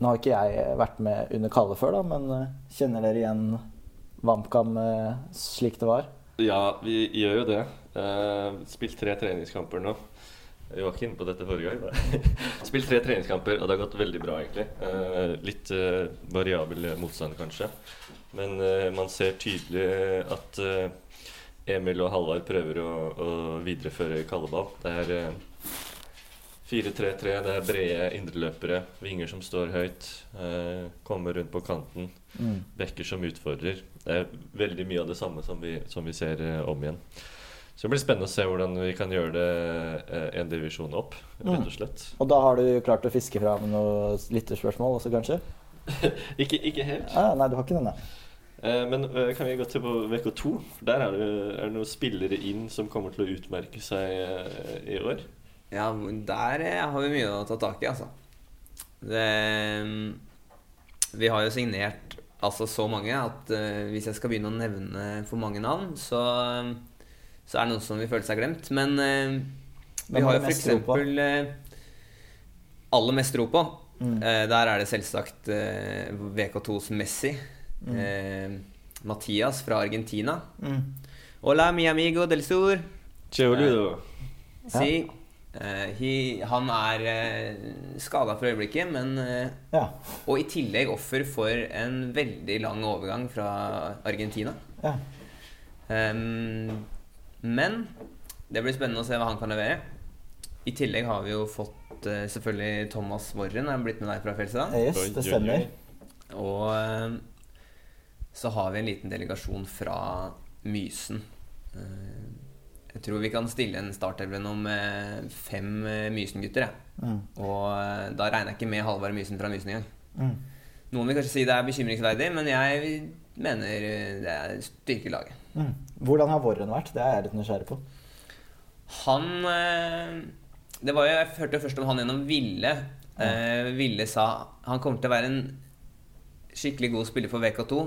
Nå har ikke jeg vært med under Kalle før, da, men kjenner dere igjen VAMKAM slik det var? Ja, vi gjør jo det. Uh, spilt tre treningskamper nå. Vi var ikke inne på dette forrige gang. Spilt tre treningskamper, og det har gått veldig bra, egentlig. Uh, litt uh, variabel motstand, kanskje. Men uh, man ser tydelig at uh, Emil og Halvard prøver å, å videreføre kalleball. Det er uh, 4-3-3, det er brede indreløpere, vinger som står høyt, eh, kommer rundt på kanten, bekker som utfordrer. Det er veldig mye av det samme som vi, som vi ser eh, om igjen. Så det blir spennende å se hvordan vi kan gjøre det eh, en divisjon opp, rett og slett. Og da har du klart å fiske fram noen lytterspørsmål også, kanskje? Ikke, ikke helt. Ah, nei, du har ikke den. Eh, Men eh, kan vi gå til på VK2? For der er det, er det noen spillere inn som kommer til å utmerke seg eh, i år. Ja, der eh, har vi mye å ta tak i, altså. Det, vi har jo signert altså så mange at eh, hvis jeg skal begynne å nevne for mange navn, så, så er det noen som vil føle seg glemt. Men eh, vi har jo f.eks. eh, aller mest ro på. Mm. Eh, der er det selvsagt eh, VK2s Messi. Mm. Eh, Mathias fra Argentina. Mm. Hola, mi amigo del sur. Cheoludo. Si. Eh, he, han er uh, skada for øyeblikket, men eh, Ja. Og i tillegg offer for en veldig lang overgang fra Argentina. ja. Ehm, men det blir spennende å se hva han kan levere. I tillegg har vi jo fått eh, selvfølgelig Thomas Worren er blitt med deg fra Fjelstad. Eh, Yes, det stemmer. Og eh, så har vi en liten delegasjon fra Mysen. Eh, jeg tror vi kan stille en startelver nå med fem Mysen-gutter. Mm. Og da regner jeg ikke med Halvard Mysen fra Mysen engang. Mm. Noen vil kanskje si det er bekymringsverdig, men jeg mener det er styrkelaget. Mm. Hvordan har Warren vært? Det er jeg litt nysgjerrig på. Han eh, Det var jo, Jeg hørte først om han gjennom Ville. Eh, Ville sa han kommer til å være en skikkelig god spiller for VK2.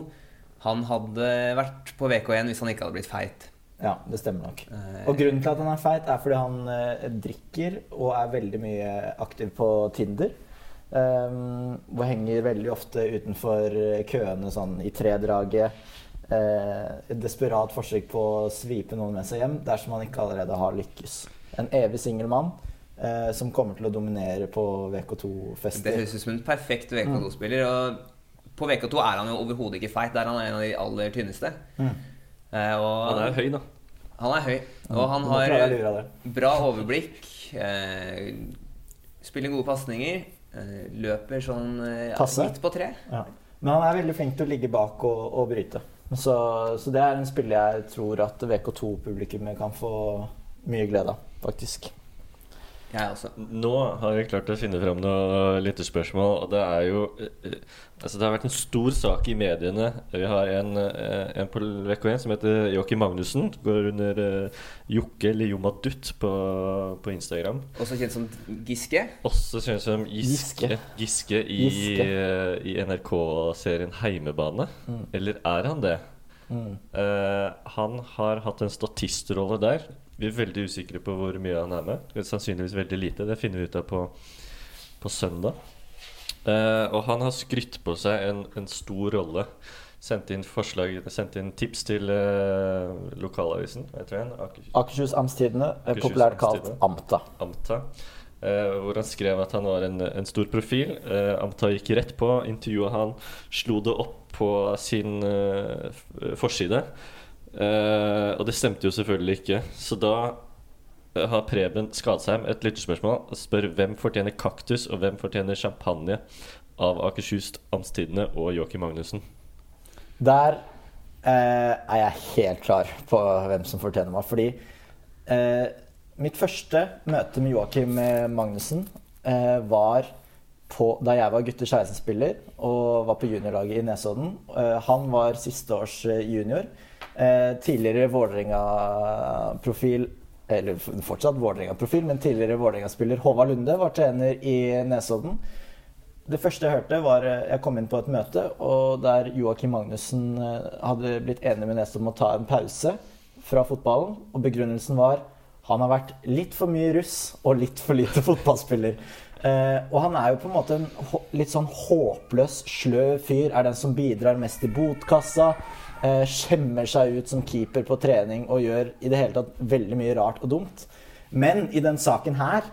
Han hadde vært på VK1 hvis han ikke hadde blitt feit. Ja, det stemmer nok. Eh, Og grunnen til at han er feit, er fordi han eh, drikker og er veldig mye aktiv på Tinder. Um, og henger veldig ofte utenfor køene sånn i tredraget. Eh, et desperat forsøk på å svipe noen med seg hjem dersom han ikke allerede har lykkes. En evig singel mann eh, som kommer til å dominere på VK2-fester. Det høres ut som en perfekt VK2-spiller. Og på VK2 er han jo overhodet ikke feit. Der er han en av de aller tynneste. Mm. Eh, og Han er høy, da. han er høy. Og han har bra overblikk. Eh, spiller gode pasninger. Eh, løper sånn eh, midt på tre. Ja. Men han er veldig flink til å ligge bak og, og bryte. Så, så det er en spiller jeg tror at VK2-publikummet kan få mye glede av, faktisk. Jeg også. Nå har vi klart å finne fram noen lytterspørsmål, og det er jo eh, Altså, det har vært en stor sak i mediene. Vi har en, eh, en på VK1 som heter Joakim Magnussen. Går under eh, Jokke eller Jomadutt på, på Instagram. Også kjent som Giske. Også kjent som Giske. Giske. Giske i, eh, i NRK-serien Heimebane. Mm. Eller er han det? Mm. Uh, han har hatt en statistrolle der. Vi er veldig usikre på hvor mye han er med. Sannsynligvis veldig lite. Det finner vi ut av på, på søndag. Eh, og han har skrytt på seg en, en stor rolle. Sendte inn forslag Sendte inn tips til eh, lokalavisen. En? Aker- Akershus Amtstidene, eh, populært kalt Amta. Amta. eh, hvor han skrev at han var en, en stor profil. Eh, Amta gikk rett på, intervjua han, slo det opp på sin eh, forside. Eh, og det stemte jo selvfølgelig ikke. Så da eh, har Preben Skadsheim et lytterspørsmål og spør hvem fortjener kaktus, og hvem fortjener champagne av Akershus Amtstidene og Joakim Magnussen. Der uh, er jeg helt klar på hvem som fortjener meg. Fordi uh, mitt første møte med Joakim Magnussen var på, da jeg var gutter 16-spiller og var på juniorlaget i Nesodden. Han var siste års junior. Eh, tidligere Vålerenga-profil eller fortsatt Vålerenga-profil, men tidligere Vålerenga-spiller Håvard Lunde var trener i Nesodden. Det første jeg hørte, var eh, Jeg kom inn på et møte, og der Joakim Magnussen eh, hadde blitt enig med Nesodden om å ta en pause fra fotballen. Og begrunnelsen var han har vært litt for mye russ og litt for lite fotballspiller. Eh, og han er jo på en måte en litt sånn håpløs, sløv fyr. Er den som bidrar mest i botkassa. Eh, skjemmer seg ut som keeper på trening og gjør i det hele tatt veldig mye rart og dumt. Men i den saken her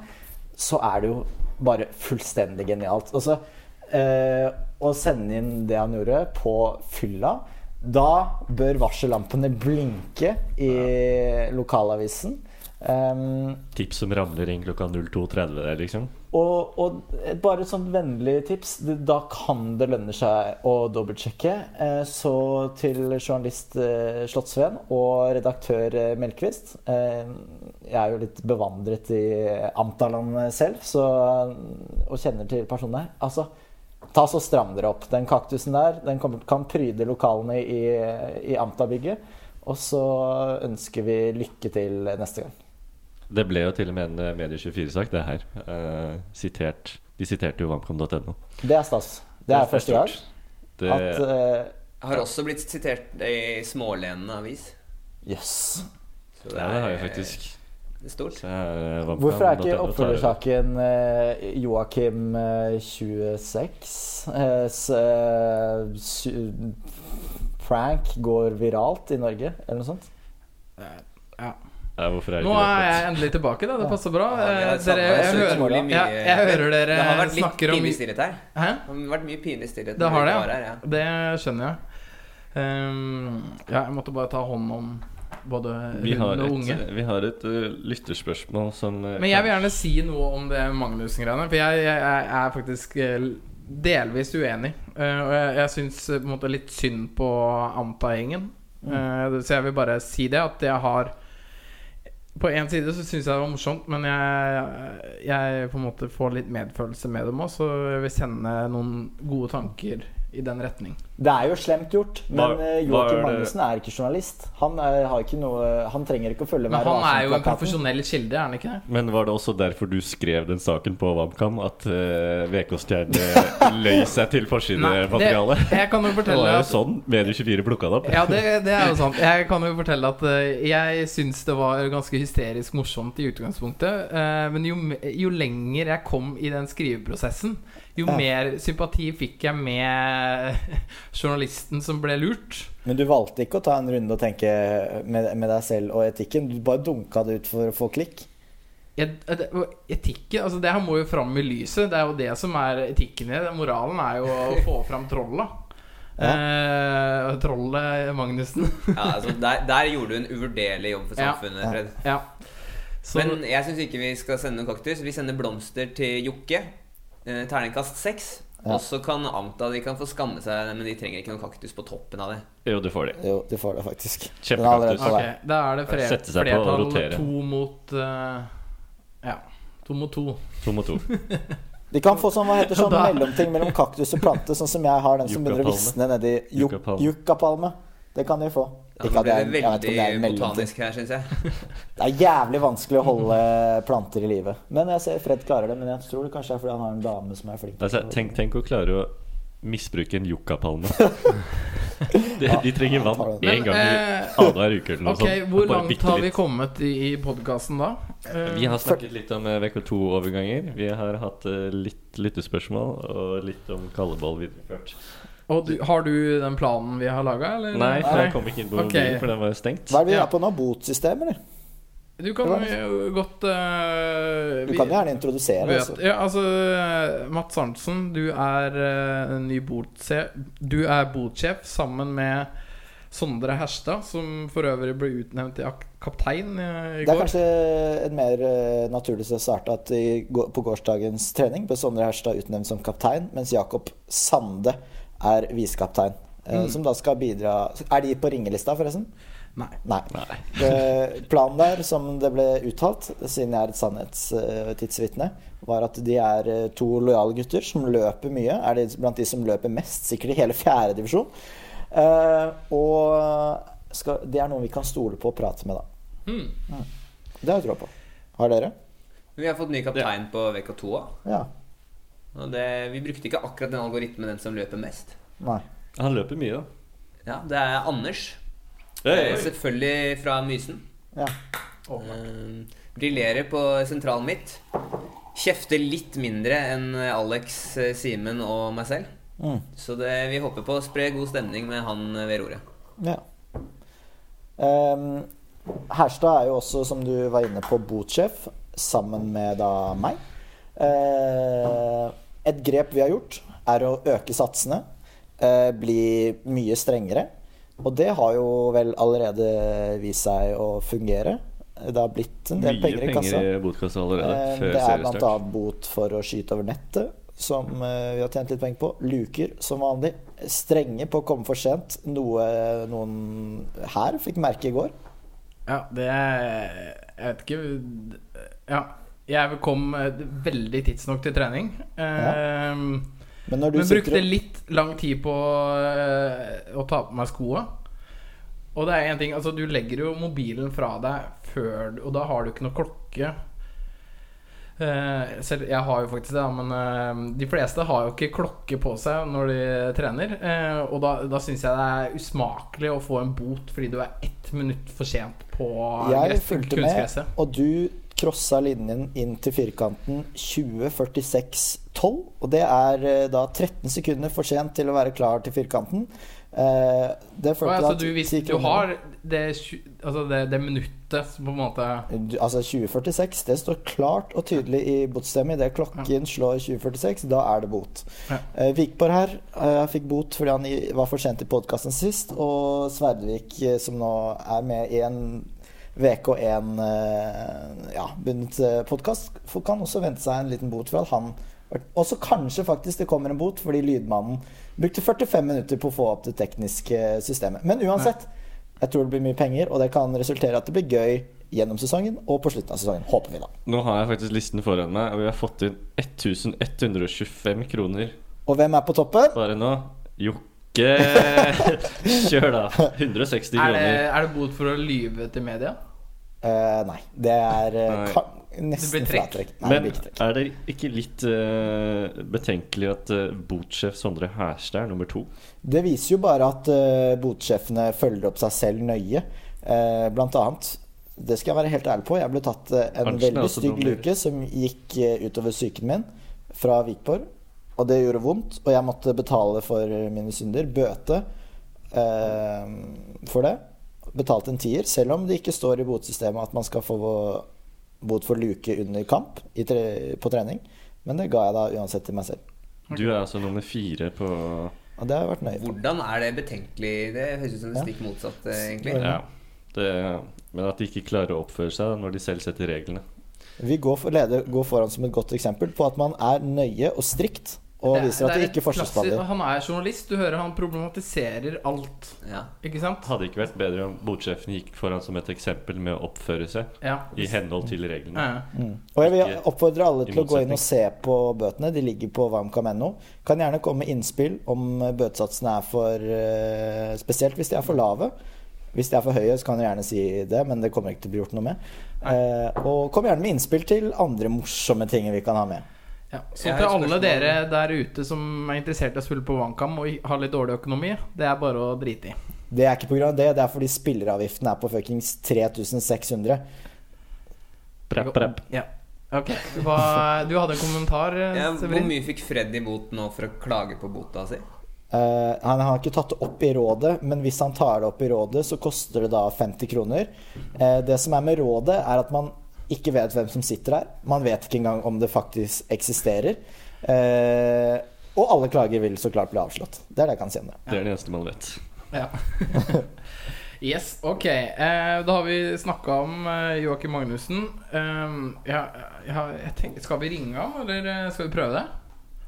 så er det jo bare fullstendig genialt. Altså, eh, å sende inn det han gjorde på fylla Da bør varsellampene blinke i lokalavisen. Um, Tips som ramler inn klokka 02.30 der, liksom. Og, og bare et sånt vennlig tips. Da kan det lønne seg å dobbeltsjekke. Eh, så til journalist eh, Slottsveen og redaktør eh, Melkvist Jeg er jo litt bevandret i Amtaland selv så, og kjenner til personene. Altså, ta så stram dere opp. Den kaktusen der den kan pryde lokalene i, i Amta-bygget. Og så ønsker vi lykke til neste gang. Det ble jo til og med en eh, Medie24-sak, det her. Eh, sitert, de siterte jo vamcom.no. Det er stas. Det er første gang Det, at uh, Har også blitt sitert i Smålenene avis. Jøss. Så ja, det har jeg faktisk. Det er stort. Så er Hvorfor er ikke oppfølgersaken uh, Joakim eh, 26 eh, s, eh, su- Prank går viralt i Norge, eller noe sånt? Ja. Ja, hvorfor er Nå ikke det er jeg endelig tilbake, da. Det passer bra. Ja, Eh, Dere, jeg, hører, utrolig jeg, jeg hører dere Det har vært litt pinlig stillhet her. Hæ? Det har vært mye pinlig stillhet. Det har det, ja. ja. Det skjønner jeg. Um, ja, jeg måtte bare ta hånd om både hund og unge. et, vi har et uh, lytterspørsmål som uh, Men jeg vil gjerne si noe om det Magnussen-greiene. For jeg, jeg, jeg er faktisk delvis uenig. Uh, og jeg, jeg syns litt synd på Anta-gjengen. Mm. så jeg vil bare si det. At jeg har På en side så syns jeg det var morsomt, men jeg, jeg på en måte får litt medfølelse med dem òg, så jeg vil sende noen gode tanker i den retning. Det er jo slemt gjort, men eh, Joakim er Magnussen er ikke journalist. Han, er, har ikke noe, han trenger ikke å følge Men han er jo en profesjonell kilde, er han ikke det? Men var det også derfor du skrev den saken på Wamkam? At uh, VK-stjerne løy seg til det, forsidematerialet? jeg kan jo Det fortelle var jo sånn Medie24 plukka det opp. Ja, det, det er jo sant. Jeg kan jo fortelle at uh, jeg syns det var ganske hysterisk morsomt i utgangspunktet. Uh, men jo, jo lenger jeg kom i den skriveprosessen, jo Ja. mer sympati fikk jeg med journalisten som ble lurt. Men du valgte ikke å ta en runde og tenke med, med deg selv og etikken. Du bare dunka det ut for å få klikk. Etikken altså Det her må jo fram i lyset. Det er jo det som er etikken i det. Moralen er jo å få fram trollet. Eh, trollet Magnussen. Ja, altså, der, der gjorde du en uvurderlig jobb for samfunnet, Ja. Fred. ja. Så, Men jeg syns ikke vi skal sende noen kaktus. Vi sender blomster til Jokke. Eh, terningkast seks. Ja. Og så kan Amta de kan få skamme seg, men de trenger ikke noen kaktus på toppen av det. Jo, du får det. Jo, du får det faktisk. Kjempekaktus. allerede på Ok, vei. da er det flertall to mot uh, Ja. To mot to. To mot to. De kan få sånn, hva heter sånn mellomting mellom kaktus og plante, sånn som jeg har den som begynner å visne nedi yuccapalme. Det kan de få. Ja, Ikke nå at ble jeg, det jeg vet ikke om det er veldig botanisk her, syns jeg. Det er jævlig vanskelig å holde planter i live. Men jeg ser Fred klarer det. Men jeg tror det kanskje er fordi han har en dame som er flink. Altså, tenk, tenk å klare å misbruke en yuccapalme. de, de trenger vann én gang i eh, annenhver uke eller noe okay, sånt. Hvor langt har vi kommet i, i podkasten da? Eh, Vi har snakket litt om eh, VK2-overganger. Vi har hatt eh, litt lyttespørsmål og litt om kalleball videreført. Og du, har du den planen vi har laga, eller? Nei, for jeg kom ikke inn på mobilen, for den var jo stengt. Hva er det vi Ja. er på nå? Botsystem, eller? Du kan jo godt eh, Du kan gjerne introdusere. vet, Altså. ja, altså eh, Mats Arntzen, du er uh, ny botsjef Du er botsjef sammen med Sondre Herstad, som for øvrig ble utnevnt til kaptein i går. Det er kanskje en mer uh, naturlig sted at i, på gårsdagens trening ble Sondre Herstad utnevnt som kaptein, mens Jakob Sande er visekaptein. eh, Mm. Som da skal bidra Er de på ringelista, forresten? Nei. Nei. Nei. planen der, som det ble uttalt, siden jeg er et sannhetstidsvitne, var at de er eh, to lojale gutter som løper mye. Er de blant de som løper mest, sikkert i hele fjerde divisjon. Eh, og skal, det er noen vi kan stole på og prate med, da. Mm. Det har jeg troa på. Har dere? Vi har fått ny kaptein på VK2. Ja. Og det, vi brukte ikke akkurat den algoritmen den som løper mest. Nei. Han løper mye, da. Ja, Det er Anders. Hey. hey. Selvfølgelig fra Mysen. Ja. Eh, Briljerer på sentralen mitt. Kjefter litt mindre enn Alex, eh, Simen og meg selv. Mm. Så det, vi håper på å spre god stemning med han eh, ved roret. ja. Um, Herstad er jo også, som du var inne på, botsjef, sammen med da meg. Eh, et grep vi har gjort, er å øke satsene. eh, bli mye strengere. Og det har jo vel allerede vist seg å fungere. Det har blitt en del Mye penger i kassa. penger i botkassa allerede Eh, før Det er bl.a. bot for å skyte over nettet, som eh, vi har tjent litt penger på. Luker, som vanlig. Strenge på å komme for sent, noe noen her fikk merke i går. Ja, det Jeg vet ikke Ja. Jeg kom eh, veldig tidsnok til trening. Ja. Men når du Men brukte litt lang tid på eh, å ta på meg skoa. Og det er en ting Altså, du legger jo mobilen fra deg før Og da har du ikke noe klokke. Eh, selv, jeg har jo faktisk det, men de fleste har jo ikke klokke på seg når de trener. Og da, da syns jeg det er usmakelig å få en bot fordi du er ett minutt for sent på Jeg fulgte med, og du krossa linjen inn til firkanten 20.46,12. Og det er eh, da 13 sekunder for sent til å være klar til firkanten. Eh, det følte følte ja, så at du, hvis du har det, altså det, det minuttet som på en måte Du- Altså 2046, det står klart og tydelig i botstemmen. Idet klokken slår 2046, da er det bot. Ja. Eh, Vikborg her eh, fikk bot fordi han var for sent i podkasten sist. Og Sverdvik, eh, som nå er med i en uke og en eh, ja, bundet podkast, kan også vente seg en liten bot for at han Og så kanskje faktisk det kommer en bot fordi lydmannen brukte 45 minutter på å få opp det tekniske systemet. Men uansett, jeg tror det blir mye penger, og det kan resultere i at det blir gøy gjennom sesongen og på slutten av sesongen. Håper vi, da. Nå har jeg faktisk listen foran meg, og vi har fått inn 1125 kroner Og hvem er på toppen? bare nå. Jokke! Kjør, da. 160 er det, kroner. er det bot for å lyve til media? Eh, nei. Det er eh, Nei. nesten fratrekk. Men er det ikke litt uh, betenkelig at uh, botsjef Sondre Herstad er nummer to? Det viser jo bare at uh, botsjefene følger opp seg selv nøye. Eh, blant annet Det skal jeg være helt ærlig på. Jeg ble tatt en veldig stygg luke som gikk utover psyken min fra Vikborg. Og det gjorde vondt, og jeg måtte betale for mine synder. Bøte for det. Betalte en tier, selv om det ikke står i botsystemet at man skal få bot for luke under kamp i tre, på trening. Men det ga jeg da uansett til meg selv. Du er altså nummer fire på Og det har jeg vært nøye på. Hvordan er det betenkelig? Det høres ut som det stikk motsatt, eh, egentlig. Ja. Det, men at de ikke klarer å oppføre seg når de selv setter reglene. Vi går, for leder, går foran som et godt eksempel på at man er nøye og strikt og viser at det er ikke et forskjellsbehandler. klassi- Han er journalist. Du hører han problematiserer alt. Ja. Ikke sant? Hadde ikke vært bedre om botsjefen gikk foran som et eksempel med å oppføre seg Ja. i henhold til reglene? Ja. Mm. Og jeg vil oppfordre alle til å gå inn og se på bøtene. De ligger på varmkam.no. Kan gjerne komme med innspill om bøtesatsene er for eh, Spesielt hvis de er for lave. Hvis de er for høye, så kan du gjerne si det, men det kommer ikke til å bli gjort noe med. Eh, og kom gjerne med innspill til andre morsomme ting vi kan ha med. Ja. Så til alle dere der ute som er interessert i å spille på OneCam og har litt dårlig økonomi, det er bare å drite i. Det er ikke pga. det, det er fordi spilleravgiften er på fuckings 3600. Prepp, prepp. Ja. Ok. Hva, du hadde en kommentar, eh, Ja, hvor mye fikk Freddy bot nå for å klage på bota si? Uh, han har ikke tatt det opp i rådet, men hvis han tar det opp i rådet, så koster det da 50 kroner. Uh, det som er med rådet, er at man ikke vet hvem som sitter der. Man vet ikke engang om det faktisk eksisterer. Eh, og alle klager vil så klart bli avslått. Det er det jeg kan si om det. Det er det eneste man vet. Ja. yes, ok. Eh, da har vi snakka om eh, Joakim Magnussen. Eh, ja, ja, jeg tenker, skal vi ringe ham, eller eh, skal vi prøve det?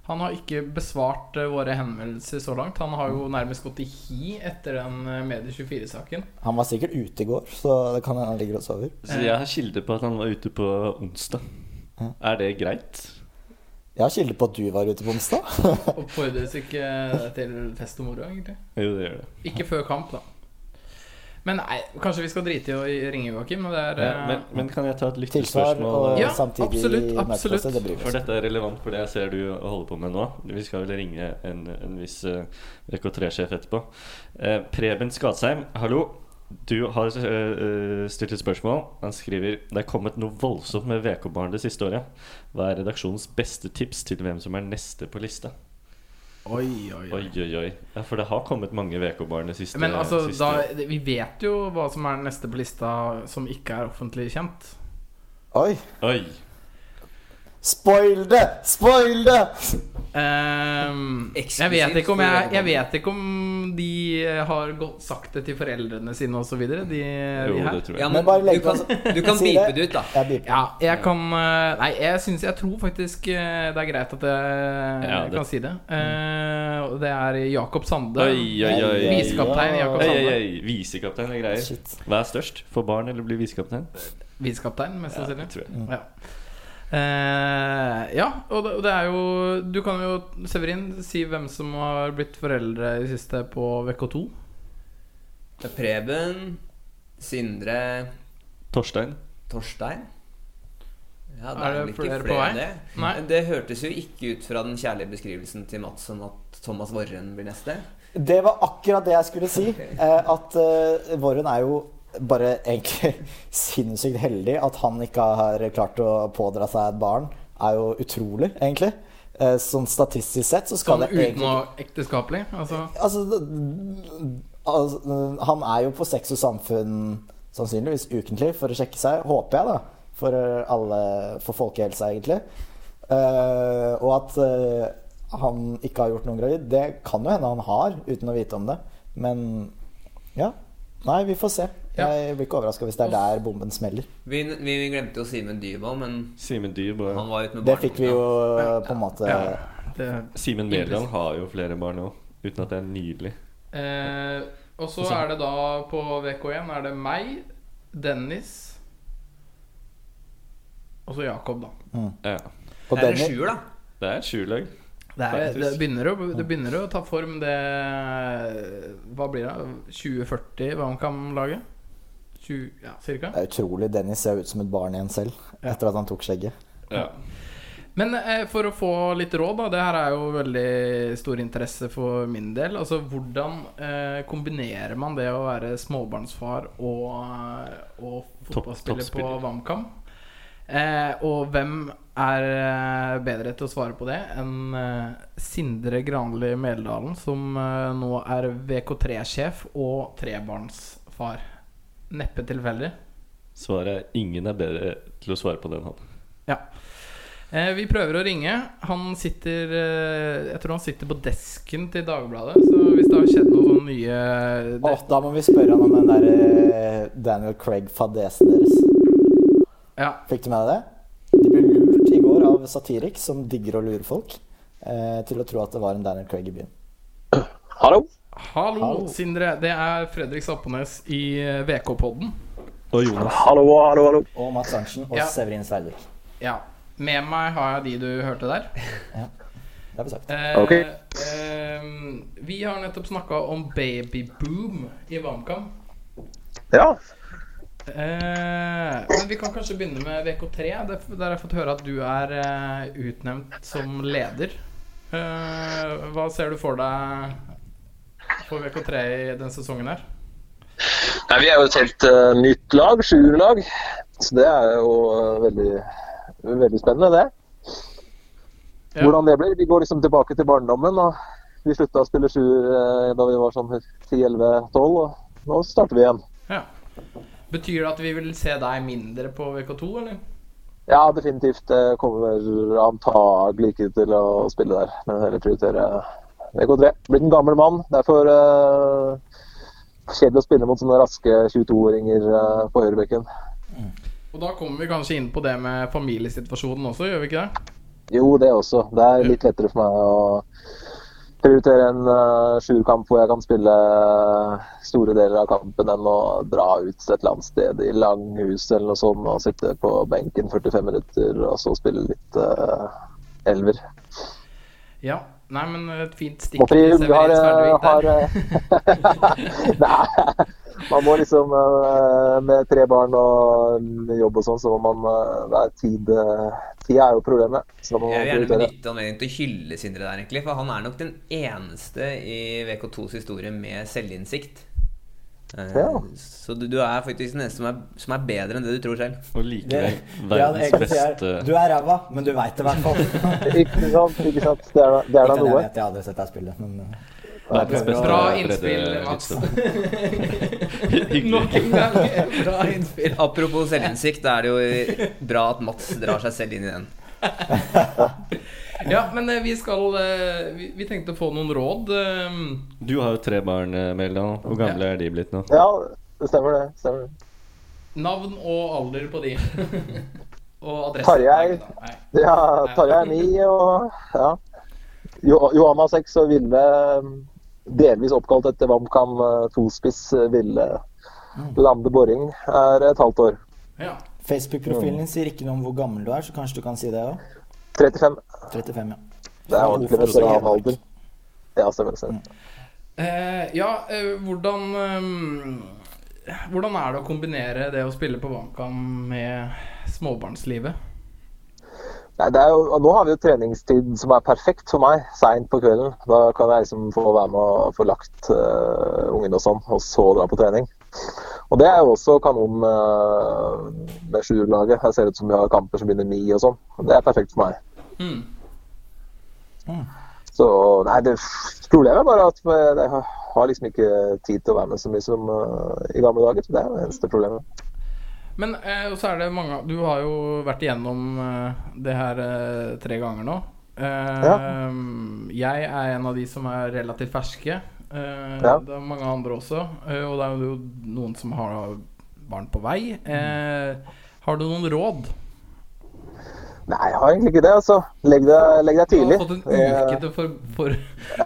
Han har ikke besvart eh, våre henvendelser så langt. Han har jo nærmest gått i hi etter den eh, Medie24-saken. Han var sikkert ute i går, så det kan hende han ligger og sover. Så jeg har kilde på at han var ute på onsdag. Ja. Er det greit? Jeg har kilde på at du var ute på onsdag. Oppfordres ikke til fest og moro, egentlig. Jo, det gjør det. Ikke før kamp, da. Men nei, kanskje vi skal drite i å ringe Joakim. men Det Ja, eh, men, men kan jeg ta et lyttespørsmål? Ja, samtidig absolutt, absolutt. Det For dette er relevant for det jeg ser du holder på med nå. Vi skal vel ringe en, en viss uh, VK3-sjef etterpå. Eh, Preben Skadsheim, hallo. Du har uh, stilt et spørsmål. Han skriver Det er kommet noe voldsomt med VK-barn det siste året. Hva er redaksjonens beste tips til hvem som er neste på lista? Oi, oi, oi. Oi, oi. Ja, for det har kommet mange VK-barn det siste Men altså, siste- da, vi vet jo hva som er neste på lista som ikke er offentlig kjent. Oi! Oi. Spoil det! Spoil det! Um, jeg, vet ikke om jeg, jeg vet ikke om de har gått, sagt det til foreldrene sine osv. De, de Jo, her. det tror jeg. Ja, Men men du kan, du kan bipe det. ut, da. Jeg. Ja, jeg kan eh, Nei, jeg syns Jeg tror faktisk eh, det er greit at jeg Ja, kan si det. Uh, det er Jakob Sande. Visekaptein Jakob Oi, oi, Sande. oi. Visekaptein er greier. Shit. Hva er størst? Få barn eller bli visekaptein? Visekaptein, mest sannsynlig. Ja. Eh, ja, og det, og det er jo Du kan jo, Severin, si hvem som har blitt foreldre i det siste på VK2. Det er Preben, Sindre, Torstein. Torstein. Ja, det Er er, det flere flere, på vei? det. Nei. Det hørtes jo ikke ut fra den kjærlige beskrivelsen til Mats som at Thomas Worren blir neste. Det var akkurat det jeg skulle si. Eh, at uh, Warren er jo bare egentlig sinnssykt heldig. At han ikke har klart å pådra seg et barn, er jo utrolig, egentlig. Eh, sånn statistisk sett så skal Sånn det egentlig utenoekteskapelig. Altså Altså, det- altså Han er jo på Sex og Samfunn sannsynligvis ukentlig for å sjekke seg, håper jeg, da. For alle For folkehelsa, egentlig. Uh, og at uh, han ikke har gjort noen gravid, det kan jo hende han har, uten å vite om det. Men ja. Nei, vi får se. Ja. Jeg blir ikke overraska hvis det er der bomben smeller. Vi, vi glemte jo Simen Dybwad, men Simen og han var ute med Det fikk vi jo på en måte ja, det, Simen Mæland har jo flere barn nå, uten at det er nydelig. eh, Og så er det da på VK1 er det meg, Dennis og så Jakob, da. Ja. Og Det er en sjuer, da. Det er et sjulag. Det, er, det, begynner å, det begynner å ta form, det Hva blir det? 2040 Vamkam-laget? 20, ja, cirka? det er utrolig. Dennis ser ut som et barn igjen selv, Ja. etter at han tok skjegget. Ja. Men eh, for å få litt råd, da. Det her er jo veldig stor interesse for min del. Altså hvordan eh, kombinerer man det å være småbarnsfar og, eh, og fotballspiller på. VamKam? Eh, og hvem er eh, bedre til å svare på det enn eh, Sindre Granli Meldalen, som eh, nå er VK3-sjef og trebarnsfar? Neppe tilfeldig. Svaret er ingen er bedre til å svare på det enn han. Ja. Eh, vi prøver å ringe. Han sitter eh, Jeg tror han sitter på desken til Dagbladet. Så hvis det har skjedd noe sånn nye det, da må vi spørre han om den der eh, Daniel Craig-fadesen deres. ja. Fikk du med deg det? De ble lurt i går av Satiriks, som digger å lure folk, eh, til å tro at det var en Daniel Craig i byen. Hallo? Hallo, Hallo. Sindre. Det er Fredrik Sappenes i eh, VK-podden. Og Jonas. Hallo, hallo, hallo. Og Mats Arntzen og Ja. Severin Sverdrup. Ja. Med meg har jeg de du hørte der. ja. Det har vi sagt. Eh, Ok. eh, vi har nettopp snakka om babyboom i VamKam. Ja. Eh, men vi kan kanskje begynne med VK3. Der der har jeg fått høre at du er eh, utnevnt som leder. Eh, hva ser du for deg for VK3 i denne sesongen her? Nei, vi er jo et helt uh, nytt lag, sjuerlag. Så det er jo uh, veldig, veldig spennende, det. Ja. Hvordan det blir. Vi går liksom tilbake til barndommen. og Vi slutta å spille sjuer uh, da vi var sånn 10-11-12, og nå starter vi igjen. Ja. Betyr det at vi vil se deg mindre på VK2, eller? Ja, definitivt. Det kommer antagelig ikke til å spille der, men heller prioritere VK3. Blitt en gammel mann. Derfor uh, kjedelig å spille mot sånne raske 22-åringer uh, på høyrebekken. Og da kommer vi kanskje inn på det med familiesituasjonen også, gjør vi ikke det? Jo, det også. Det er litt lettere for meg å prioritere en uh, sjuerkamp hvor jeg kan spille store deler av kampen, enn å dra ut et eller annet sted i Langhus eller noe sånt og sitte på benken 45 minutter og så spille litt uh, elver. Ja. Nei, men et fint stikk til Severin Svelvik der. eh, Nei, man må liksom eh, Med tre barn og jobb og sånn, så må man eh, det er tid, tid er jo problemet. Jeg vil gjerne benytte anledningen til å hylle Sindre der, egentlig. For han er nok den eneste i VK2s historie med selvinnsikt. Eh, Ja. Så du, du er faktisk den eneste som er, som er bedre enn det du tror selv. Og likevel verdens beste Du er ræva, men du veit det i hvert fall. Ikke sant? Ikke sant? Det er da, det er da noe. jeg vet, jeg har aldri sett deg spille, men eh, Verdens beste Bra innspill, Mats. Nok en gang. Bra innspill. Apropos selvinnsikt, da er det jo bra at Mats drar seg selv inn i den. Ja, men eh, vi skal eh, vi, vi tenkte å få noen råd. eh, Du har jo tre barn, Meldan. Hvor gamle er de blitt nå? Ja, det stemmer det. Stemmer det. Navn og alder på de. og adresse. Tarjei. Ja, Tarjei er ni, og ja. Jo- Johanna seks og Ville mm, delvis oppkalt etter WamKam eh, tospiss Ville Lande Boring er et halvt år. Ja. Facebook-profilen din sier ikke noe om hvor gammel du er, så kanskje du kan si det òg? 35. 35, ja. Det er ordentlig veteranalder. Ja, stemmer det. Mm. Eh, ja, eh, hvordan eh, Hvordan er det å kombinere det å spille på WamKam med småbarnslivet? Nei, det er jo, og nå har vi jo treningstid som er perfekt for meg, seint på kvelden. Da kan jeg liksom få være med og få lagt uh, ungen og sånn, og så dra på trening. Og det er jo også kanon uh, med sjuerlaget. Jeg ser ut som vi har kamper som begynner ni og sånn. Det er perfekt for meg. Mm. Så nei, det problemet er bare at jeg har liksom ikke tid til å være med så mye som uh, i gamle dager. Det er det eneste problemet. Men eh, så er det mange Du har jo vært igjennom eh, det her eh, tre ganger nå. Ja. Jeg er en av de som er relativt ferske. Eh, Ja. Det er mange andre også. eh, og det er jo noen som har barn på vei. Eh, har du noen råd? Nei, jeg har egentlig ikke det. altså. Legg deg, legg deg Du har fått en uke til å for, for,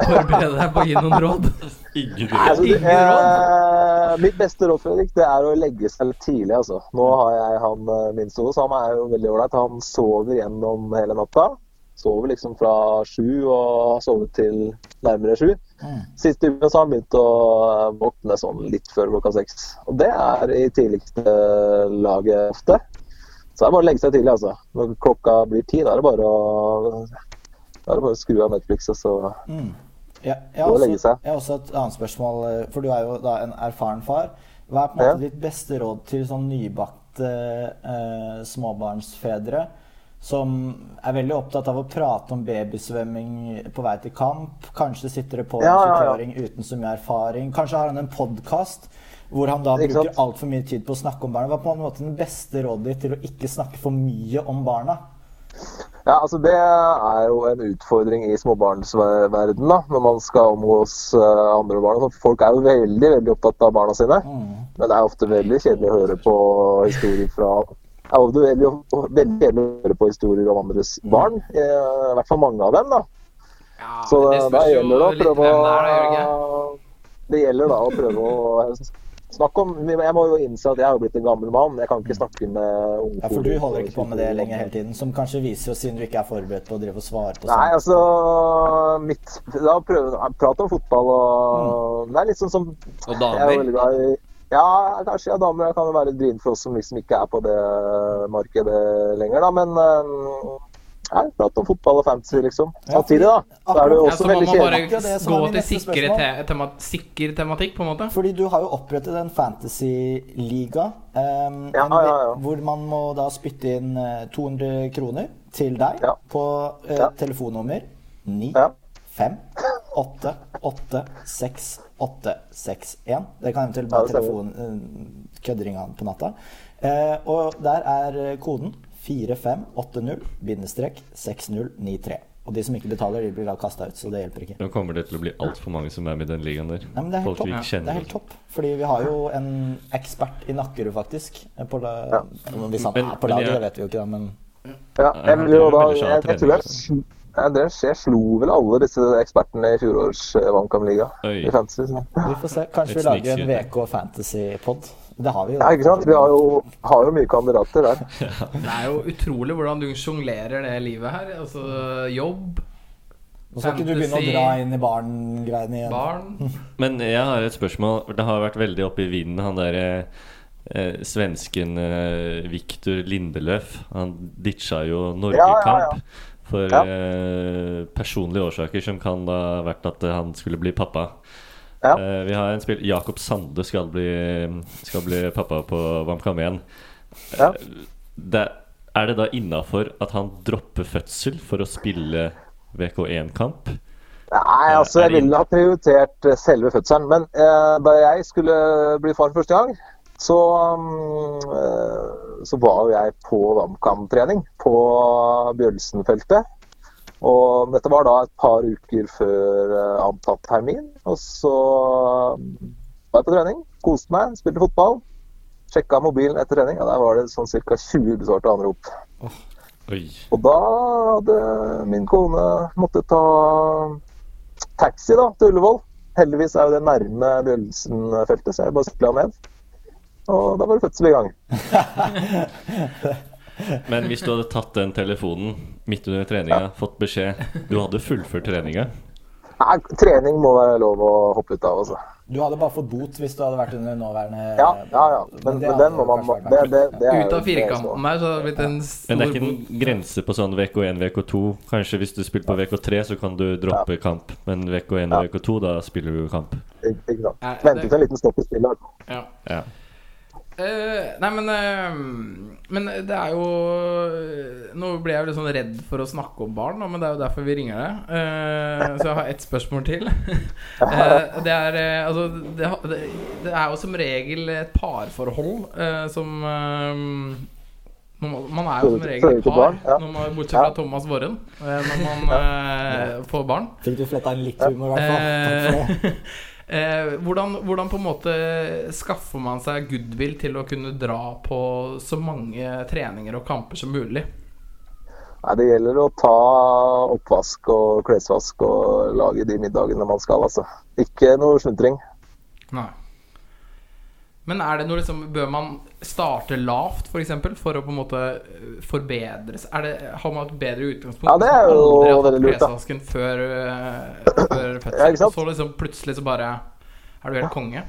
forberede deg på å gi noen råd. Ingen Nei, altså, Ingen eh, mitt beste råd Fredrik, det er å legge seg litt tidlig. altså. Nå har jeg han eh, min store, så han er jo veldig ålreit. Han sover gjennom hele natta. Sover liksom fra sju og har sovet til nærmere sju. Siste uka så har han begynt å eh, våkne sånn litt før klokka seks. Og det er i tidligste laget ofte. Så det er bare å legge seg tidlig, altså. Når klokka blir ti, da er det bare å, bare å skru av Netflix og så Ja, jeg, også, legge seg. jeg har også et annet spørsmål, eh, for du er jo da en erfaren far. Hva er på en måte Ja. ditt beste råd til sånn nybakte eh, småbarnsfedre som er veldig opptatt av å prate om babysvømming på vei til kamp? Kanskje sitter det på en Ja, ja, ja. uten så mye erfaring. Kanskje har han en podkast hvor han da bruker altfor mye tid på å snakke om barna. Hva er på en måte den beste rådet ditt til å ikke snakke for mye om barna? Ja, altså Det er jo en utfordring i småbarnsverden da, når man skal omgås eh, andre barn. Folk er jo veldig veldig opptatt av barna sine. Men det er ofte veldig kjedelig å høre på historier fra det er ofte veldig, veldig kjedelig å høre på historier om andres barn. eh, I hvert fall mange av dem. da. Ja, Så det da spørs gjelder det litt prøve det er, da, det Det gjelder da å prøve å snakke om Jeg må jo innse at jeg har blitt en gammel mann. Jeg kan ikke snakke med ungfolk. Ja, For du holder ikke på med det lenger hele tiden, som kanskje viser jo siden du ikke er forberedt på å drive og svare på sånt? Nei, altså mitt, Da prøver Prat om fotball og Det er litt sånn som Og Jeg er damer. veldig glad i Ja, kanskje ja, damer kan jo være vrient for oss som liksom ikke er på det markedet lenger, da. Men ja, prate om fotball og fantasy, liksom. Samtidig, da. Så er det jo Ja, også så må veldig man bare kjedelig. Akkurat det gå er til sikre te tema sikker tematikk, på en måte. Fordi du har jo opprettet en fantasy-liga um, Ja, ja, ja. hvor man må da spytte inn eh, 200 kroner til deg Ja. på uh, Ja. telefonnummer 9 Ja. 5 8 8 6 8 6 1. Det kan eventuelt være bare telefon uh, kødderinga på natta. Eh, og der er eh, koden 4580-6093. Og de som ikke betaler, de blir da kasta ut, så det hjelper ikke. Nå kommer det til å bli altfor mange som er med i den ligaen der. Nei, men det er helt Folk vi topp. ikke kjenner. Det er helt topp. Fordi vi har jo en ekspert i Nakkerud, faktisk. På la... Hvis han Men- er på laget, det vet vi jo ikke, da, men Ja, Jeg jo da, jeg, jeg tror jeg, jeg slo vel alle disse ekspertene i fjorårets eh, i fantasy. Så. vi får se. Kanskje vi lager en. VK Fantasy-pod. Det har vi jo. Ja, ikke sant? Vi har jo, har jo mye kandidater der. Det er jo utrolig hvordan du sjonglerer det livet her. Altså jobb, Nå skal ikke du begynne å dra inn i barn-greiene igjen. barn Men jeg har et spørsmål. Det har vært veldig oppe i vinden, han derre eh, svensken eh, Viktor Lindeløf. Han ditcha jo Norgekamp Ja, ja, ja. for Ja. eh, personlige årsaker, som kan da ha vært at eh, han skulle bli pappa. Ja. Uh, vi har en spiller Jakob Sande skal bli, skal bli pappa på VamKam 1. Ja. Det, er det da innafor at han dropper fødsel for å spille VK1-kamp? Nei, altså Er jeg ville ha prioritert eh, selve fødselen. Men uh, da jeg skulle bli far første gang, så, um, eh, så var jo jeg på VamKam-trening på Bjølsenfeltet. Og dette var da et par uker før eh, antatt termin. Og så mm, var jeg på trening, koste meg, spilte fotball. Sjekka mobilen etter trening, og der var det sånn ca. 20 besvarte anrop. Oh, Og da hadde min kone måttet ta taxi da, til Ullevål. Heldigvis er jo det nærme Bjølsen-feltet, så jeg bare sykla ned. Og da var det fødsel i gang. Men hvis du hadde tatt den telefonen midt under treninga, fått beskjed Du hadde fullført treninga. Nei, trening må være lov å hoppe ut av, altså. Du hadde bare fått bot hvis du hadde vært under nåværende Ja, ja, ja. Men, men den må man det, det, det er Ut av firkanten der så hadde det blitt en stor Men det er ikke en grense på sånn VK1, VK2. Kanskje hvis du spiller på VK3, så kan du droppe kamp. Men VK1 og VK2, da spiller du kamp. Ikke, sant. Ja, Vente til en liten stopp i spillet. Ja. Ja. Eh, nei, men uh, Men det er jo Nå ble jeg jo litt sånn redd for å snakke om barn, men det er jo derfor vi ringer deg. Uh, så jeg har ett spørsmål til. Eh, det er Altså, det, det, det er jo som regel et parforhold som man man er jo som regel et par, når man, bortsett fra Thomas Worren, eh, når man får barn. Fikk du fletta inn litt humor, i hvert fall. Eh, hvordan, hvordan på en måte skaffer man seg goodwill til å kunne dra på så mange treninger og kamper som mulig? Nei, Det gjelder å ta oppvask og klesvask og lage de middagene man skal, altså. Ikke noe sluntring. Nei. Men er det noe liksom Bør man starte lavt, f.eks., for, eksempel, for å på en måte forbedres? forbedre seg? Er det, har man et bedre utgangspunkt? Ja, det er jo veldig lurt, da. før, eh, før Ja, fødsel, ikke sant? og så liksom plutselig så bare er du helt konge?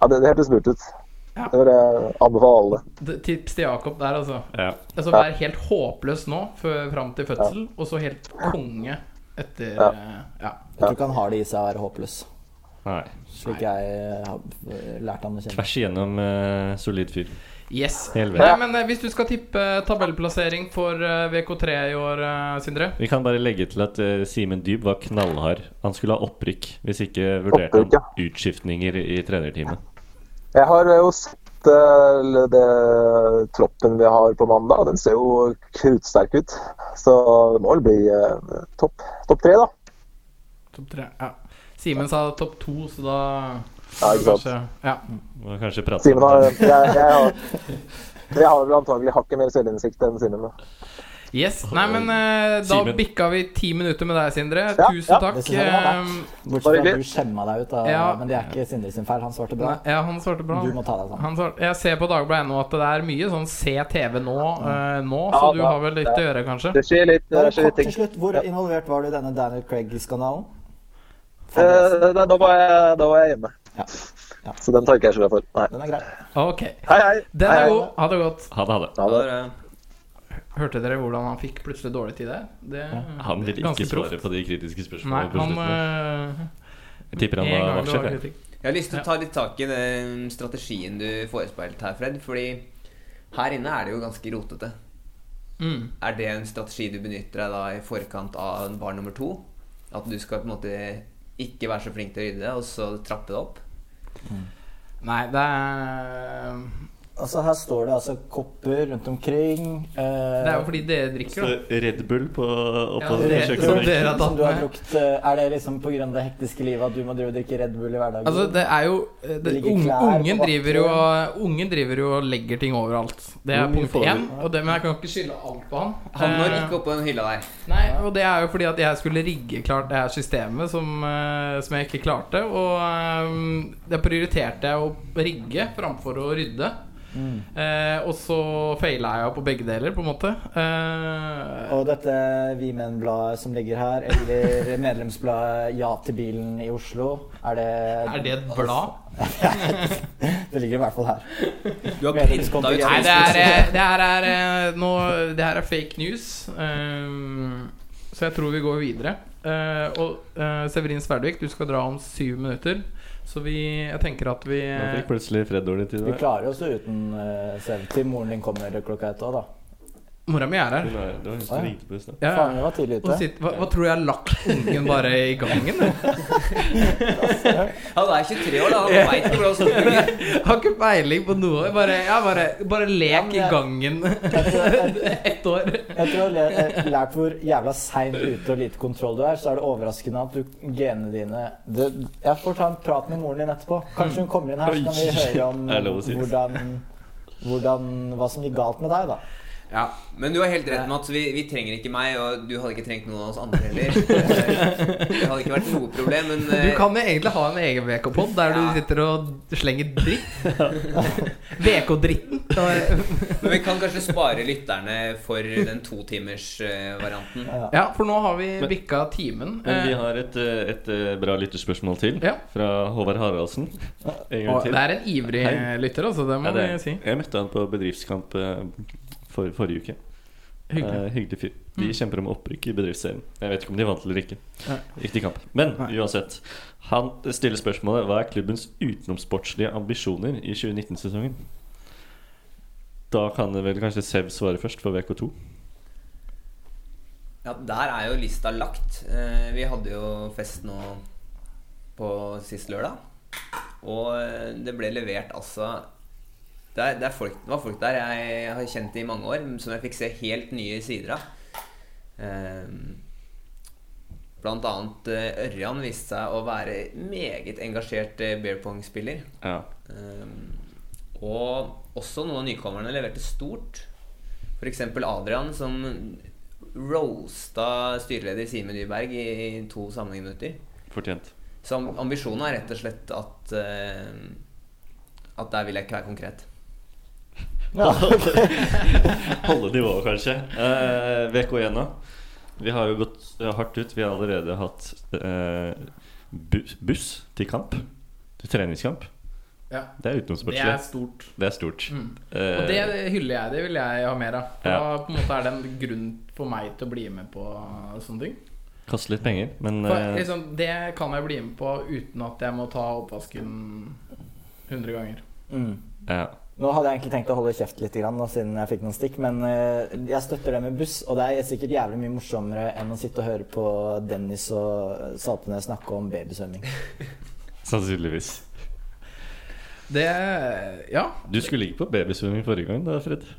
Ja, Det, det hørtes lurt ut. Ja. Det vil jeg anbefale alle. Tips til Jakob der, altså. ja. Altså Vær helt håpløs nå fram til fødsel, og så helt konge etter Ja. eh, Ja. Jeg tror ikke han har det i seg å være håpløs, Nei. slik jeg har eh, lært han å kjenne. Tvers igjennom uh, solid fyr. Yes. Nei, men eh, Hvis du skal tippe tabellplassering for eh, VK3 i år, eh, Sindre Vi kan bare legge til at uh, Simen Dyb var knallhard. Han skulle ha opprykk hvis ikke vurderte Opprykk, ja. han utskiftninger i trenerteamet. Jeg har jo sett uh, det troppen vi har på mandag. Den ser jo krutsterk ut. Så det må vel bli uh, topp topp tre, da. Topp tre. Ja. Simen sa topp to, så da Ja, ikke sant. kanskje Ja. Må kanskje prate Simen har jeg, jeg, har, jeg har vel antagelig hakket mer selvinnsikt enn Simen. da. Yes. Nei, men eh, da Simen. bikka vi ti minutter med deg, Sindre. Ja, Tusen ja, takk. synes jeg var verdt. Eh, Bortsett fra at du skjemma deg ut, da. Ja. men det er ikke Sindre sin feil. Han svarte bra. ja, han svarte bra. Du må ta deg sammen. Han svarte, jeg ser på Dagbladet nå at det er mye sånn se TV nå, eh, nå Ja, så du da- har vel litt å gjøre, kanskje? Det skjer litt, det skjer kort litt til ting. slutt, Hvor involvert var du i denne Daniel Craig-skandalen? Eh, da, da, var jeg, da var jeg hjemme. Ja. Ja. Så den tar ikke jeg skylda for. Nei. Den er grei. Ok. Hei, hei. Den er hei. god. Ha det godt. Ha det, ha det. Ha det. Hørte dere hvordan han fikk plutselig dårlig tid der? Det, Han vil ganske ikke svare proft. på de kritiske Nei, spørsmålene. på han slutten. eh, Jeg tipper han en var gang det jeg. kritikk. Jeg har lyst til å ta litt tak i den strategien du forespeilte her, Fred. Fordi her inne er det jo ganske rotete. Mm. Er det en strategi du benytter deg da i forkant av barn nummer to? At du skal på en måte ikke være så flink til å rydde, og så trappe det opp? Nei, det er Altså, her står det altså kopper rundt omkring. eh, Det er jo fordi dere drikker, da. Red Bull på oppå Ja, kjøkkenet. som du har brukt, eh, Er det liksom pga. det hektiske livet at du må drive og drikke Red Bull i hverdagen? Altså, det er jo eh, det, ligger ung, klær på ungen, driver jo, ungen driver jo og legger ting overalt. Det er punkt én. Og det, men jeg kan ikke skylde alt på han. Han når ikke ikke oppå den hylla der. Nei, og det er jo fordi at jeg skulle rigge klart det her systemet som, eh, som jeg ikke klarte. Og um, det prioriterte jeg å rigge framfor å rydde. Eh, og så faila jeg på begge deler, på en måte. Eh, Og dette Vi Menn-bladet som ligger her, eller medlemsbladet Ja til bilen i Oslo, er det er det et blad? Det ligger i hvert fall her. Du har printa ut. Nei, det er, eh, det her er eh, nå, Det her er fake news. eh, så jeg tror vi går videre. Uh, og uh, Severin Sverdvik, du skal dra om syv minutter. Så vi, jeg tenker at vi Nå fikk plutselig Fred dårlig tid. Vi klarer oss uten uh, selv til moren din kommer klokka ett òg, da. Mora mi er her. Hun er, det var hun som ringte på i stad. Ja, Faren min var tidlig ute. sitter, hva, hva tror du jeg har lagt ungen bare i gangen? Han er 23 år, da. Han veit ikke hvordan sånn fungerer. Har ikke peiling på noe. Bare, ja, bare, bare lek i gangen ett år. Jeg tror jeg har lært hvor jævla seint ute og lite kontroll du er, så er det overraskende at du, genene dine det, Jeg får ta en prat med moren din etterpå. Kanskje hun kommer inn her, så kan vi høre om hvordan, hvordan, hva som gikk galt med deg, da. Ja, Men du har helt rett, Mats. Vi, vi trenger ikke meg, og du hadde ikke trengt noen av oss andre heller. Det hadde ikke vært noe problem, men Du eh, kan jo egentlig ha en egen VK-pod der du sitter og slenger dritt. VK-dritten. Men vi kan kanskje spare lytterne for den totimers-varianten. Ja, for nå har vi bikka timen. Men vi Eh, har et, eh, et eh, bra lytterspørsmål til Ja. fra Håvard Haraldsen. En gang til. det er en ivrig Hei. lytter, altså. Det må Ja, det vi si. Jeg møtte han på bedriftskamp eh, for, forrige uke. Hyggelig. Eh, hyggelig fyr. De Mm. kjemper om opprykk i bedriftsserien. Jeg vet ikke om de vant eller ikke. Riktig kamp. Men Nei. uansett. Han stiller spørsmålet Hva er klubbens utenomsportslige ambisjoner i 2019-sesongen? Da kan det vel kanskje Sev svare først, for VK2. Ja, der er jo lista lagt. Eh, Vi hadde jo fest nå på sist lørdag. Og eh, det ble levert altså det, er, det, er folk, det var folk der jeg har kjent i mange år, som jeg fikk se helt nye sider av. Eh, Blant annet eh, Ørjan viste seg å være meget engasjert eh, bear pong-spiller. Ja. Um, og også noen av nykommerne leverte stort. F.eks. Adrian, som roasta styreleder Simen Nyberg i to sammenhengminutter. Fortjent. Så ambisjonen er rett og slett at uh, At der vil jeg ikke være konkret. Ja, Holde nivået, kanskje. Eh, VK1, da. Vi har jo gått hardt ut. Vi har allerede hatt eh, buss, buss til kamp. Til treningskamp. Ja. Det er Det er stort. Det er stort. Mm. Eh, Og det hyller jeg. Det vil jeg ha mer av. Da Ja. på en måte er det en grunn for meg til å bli med på sånne ting. Kaste litt penger, men For, eh, liksom, det kan jeg bli med på uten at jeg må ta oppvasken 100 ganger. mm. ja. Nå hadde jeg egentlig tenkt å holde kjeft litt grann, nå, siden jeg fikk noen stikk, men eh, jeg støtter det med buss. Og det er sikkert jævlig mye morsommere enn å sitte og høre på Dennis og Saltene snakke om babysvømming. Sannsynligvis. Det Ja. Du skulle ikke på babysvømming forrige gang, da, Fred?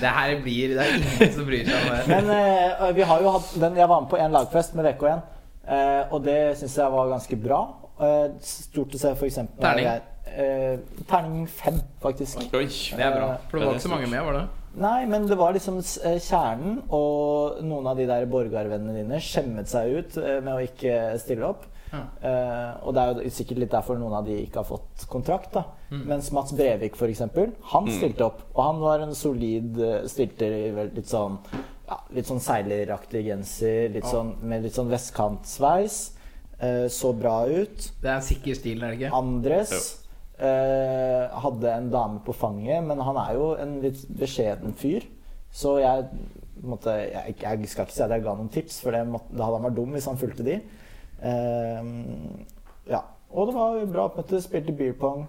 Det her blir Det er ingen som bryr seg om det. Men uh, vi har jo hatt den, Jeg var med på en lagfest med VK1, uh, og det syns jeg var ganske bra. Uh, stort å se, for eksempel Terning? Eh, terning fem, faktisk. Oi, det er bra. For det var ikke så mange med, var det? Nei, men det var liksom eh, kjernen, og noen av de der Borgar-vennene dine skjemmet seg ut eh, med å ikke stille opp. Ja. Uh, og det er jo sikkert litt derfor noen av de ikke har fått kontrakt. da Mm. Mens Mats Brevik, for eksempel, han stilte opp. Og han var en solid eh, Stilte i litt sånn ja, Litt sånn seileraktig genser, litt sånn, med litt sånn vestkantsveis. Uh, så bra ut. Det er en sikker stil, er det ikke? Andres eh, hadde en dame på fanget, men han er jo en litt beskjeden fyr. Så jeg, måtte, jeg, jeg skal ikke si at jeg ga noen tips, for det, måtte, det hadde han vært dum hvis han fulgte de. Uh, ja. Og det var bra oppmøte. Spilte beer pong,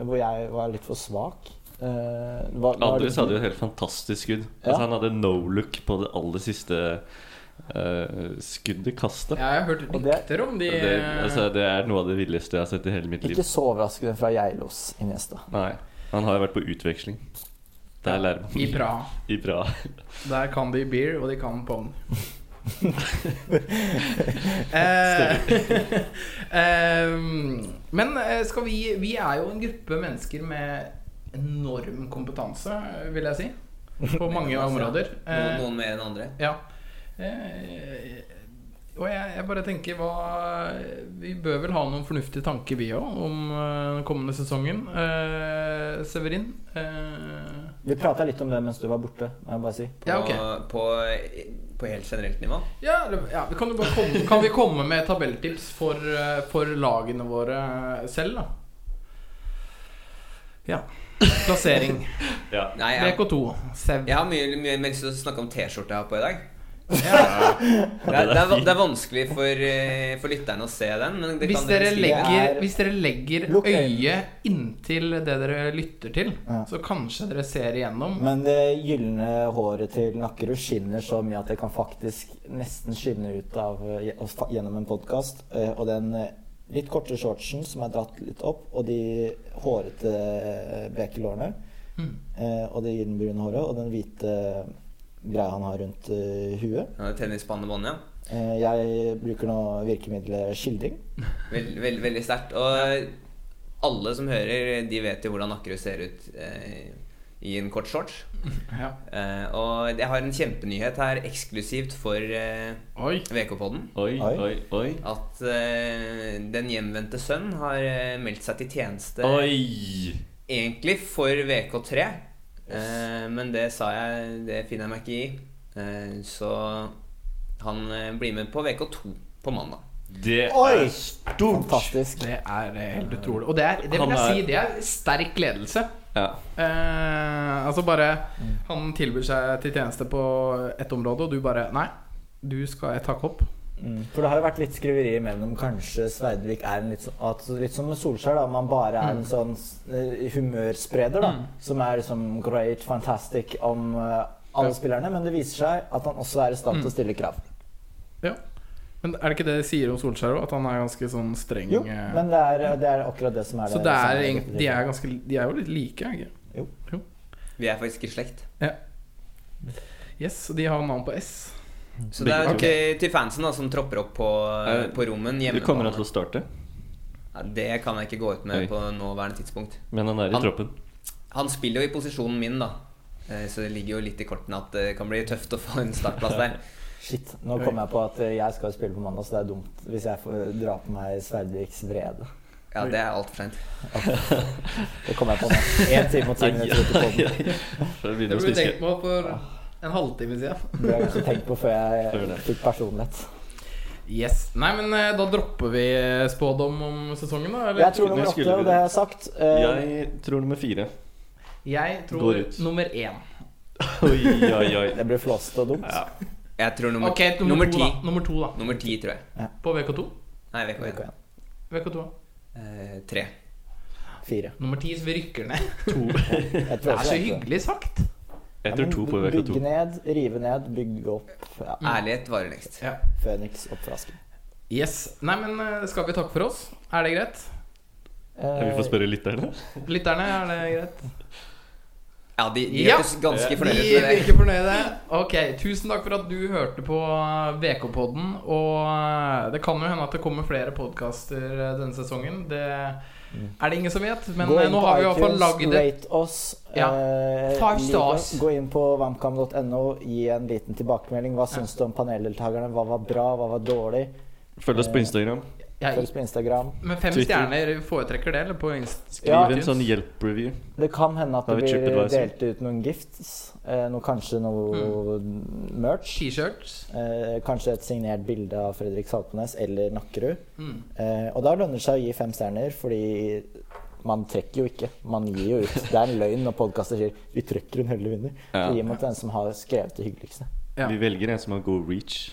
hvor jeg var litt for svak. Uh, var- var Andres litt- hadde jo et helt fantastisk skudd. Ja. Altså, han hadde no look på det aller siste eh, i kastet. Jeg har hørt det- rykter om de Det, altså, det er noe av det villeste jeg har sett i hele mitt liv. Ikke så overraskende fra Geilos Iniesta. Nei, Han har jo vært på utveksling. Der lærer man. i Praha. I Praha. Der kan de beer, og de kan pong. eh, ehm, men eh, skal vi Vi er jo en gruppe mennesker med enorm kompetanse, vil jeg si. På mange områder. Noen, noen mer enn andre. Ja. Eh, og jeg, jeg bare tenker hva Vi bør vel ha noen fornuftige tanker, vi òg, om eh, den kommende sesongen. Eh, Severin? Eh, Vi prata litt om det mens du var borte, må jeg bare si. På, Ja, okay. på, på helt generelt nivå. ja, ja kan, komme, kan vi komme med tabelltips for, eh, for lagene våre selv, da? Ja. Plassering. Ja. Nei, jeg, VK2. Sev. jeg har mye, mye mer lyst til å snakke om T-skjorta jeg har på i dag. Det er, det, er, det er vanskelig for, eh, for lytterne å se den, men det Hvis kan dere, dere legger, er- hvis dere legger øyet inntil det dere lytter til, Ja. så kanskje dere ser igjennom. Men det gylne håret til Nakkerud skinner så mye at det kan faktisk nesten skinne ut av eh, gjennom en podkast. Og den eh, litt korte shortsen som er dratt litt opp, og de hårete eh, bekelårene. Mm. eh, Og det gyllenbrune håret og den hvite greia han har rundt uh, huet. Ja, Tennisbåndebånd, ja. Uh, Jeg bruker nå virkemiddelet skildring. Veld, veld, veldig sterkt. Og alle som hører, de vet jo hvordan Nakkerud ser ut uh, i en kort shorts. Ja. Eh, og jeg har en kjempenyhet her eksklusivt for VK-podden. Oi, Oi. oi, oi. At den hjemvendte sønn har meldt seg til tjeneste Oi! egentlig for VK3. Eh, men det sa jeg, det finner jeg meg ikke i. Eh, så han eh, blir med på VK2 på mandag. Det Oi! er stort! Fantastisk. Det er eh, helt utrolig. Og det, er, det vil jeg er- si, det er sterk ledelse. Ja. Eh, altså bare Han tilbyr seg til tjeneste på ett område, og du bare Nei, du skal jeg takke opp. Mm. For det har jo vært litt skriverier mellom kanskje Sverdvik er en litt sånn at, Litt som med Solskjær, da. Man bare er en sånn eh, humørspreder, da. Som er liksom great, fantastic om uh, alle Ja. spillerne. Men det viser seg at han også er i stand til å stille krav. Ja. Men er det ikke det de sier om Solskjær òg? At han er ganske sånn streng? Jo, eh, men det er, det er akkurat det som er så det er, er egentlig- de er ganske De er jo litt like, er ikke jo. jo. Vi er faktisk i slekt. Yes, og de har navn på S. Så det er okay. til, til fansen da som tropper opp på, uh, på rommen hjemme. Du kommer han til å starte, Ja, det kan jeg ikke gå ut med Oi. på nåværende tidspunkt. men han er i Han- troppen. Han spiller jo i posisjonen min, da. Eh, Så det ligger jo litt i kortene at det kan bli tøft å få en startplass der. Shit. Nå kom jeg på at jeg skal spille på mandag, så det er dumt hvis jeg får dra på meg Sverdviks vrede. Ja, det er altfor seint. Det kom jeg på nå. Én time og ti minutter ut i poden. Så Det burde du tenkt på for en halvtime siden. Det har jeg ikke tenkt på før jeg fikk personlighet. Yes. Nei, men eh, da dropper vi spådom om sesongen, da? Eller? Jeg tror nummer åtte, og det har jeg sagt. Eh, Jeg tror nummer fire. Jeg tror nummer én. Oi, oi, oi. Det blir flåsete og dumt. Ja. Jeg tror nummer, okay, nummer, nummer to, ti. da. Nummer to, da. Nummer ti, tror jeg. På VK2. Nei, VK1. VK1. VK2 da. Eh, tre. Fire. Nummer ti, så vi rykker ned. To. Det er så hyggelig sagt. Jeg Ja, tror men to på Bygge VK2. ned, rive ned, bygge opp. Ja. Ærlighet varer lengst. Ja. Føniks opp fra asken. Yes. Nei, men eh, skal vi takke for oss? Er det greit? Eh, Vi får spørre lytterne. Lytterne, er det greit? Ja, de, de Ja. er ganske Vi fornøyde med det. virker fornøyde. Ok, Tusen takk for at du hørte på VK-podden. Og eh, det kan jo hende at det kommer flere podkaster denne sesongen. Det er det ingen som vet. Men Gå eh, nå har vi i hvert fall lagd det. rate oss. Ja. eh, Five stars. oss. Gå inn på vamcam.no, gi en liten tilbakemelding. Hva syns du om paneldeltakerne? Hva var bra, hva var dårlig? Følg oss på Instagram. Følg oss på Instagram. men fem Twitter. stjerner foretrekker det, eller på Skriv Ja. en sånn hjelp-review. Det kan hende at det blir delt ut noen gifts. Eh, noe, kanskje noe merch. T-shirts. Eh, kanskje et signert bilde av Fredrik Salpenes eller Nakkerud. Mm. Eh, og da lønner det seg å gi fem stjerner, fordi man trekker jo ikke. Man gir jo ut. Det er en løgn når podkaster sier 'vi trekker en heldig vinner'. Ja. Så gir man til den som har skrevet det hyggeligste. Ja. Vi velger en som har god reach,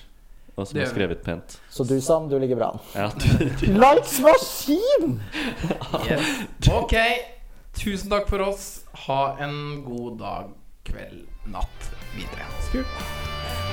og som har skrevet pent. Så du, Sam, du ligger bra an. Ja. Lights Maskin! Yes. Ok. Tusen takk for oss. Ha en god dag, kveld, natt videre. Skål.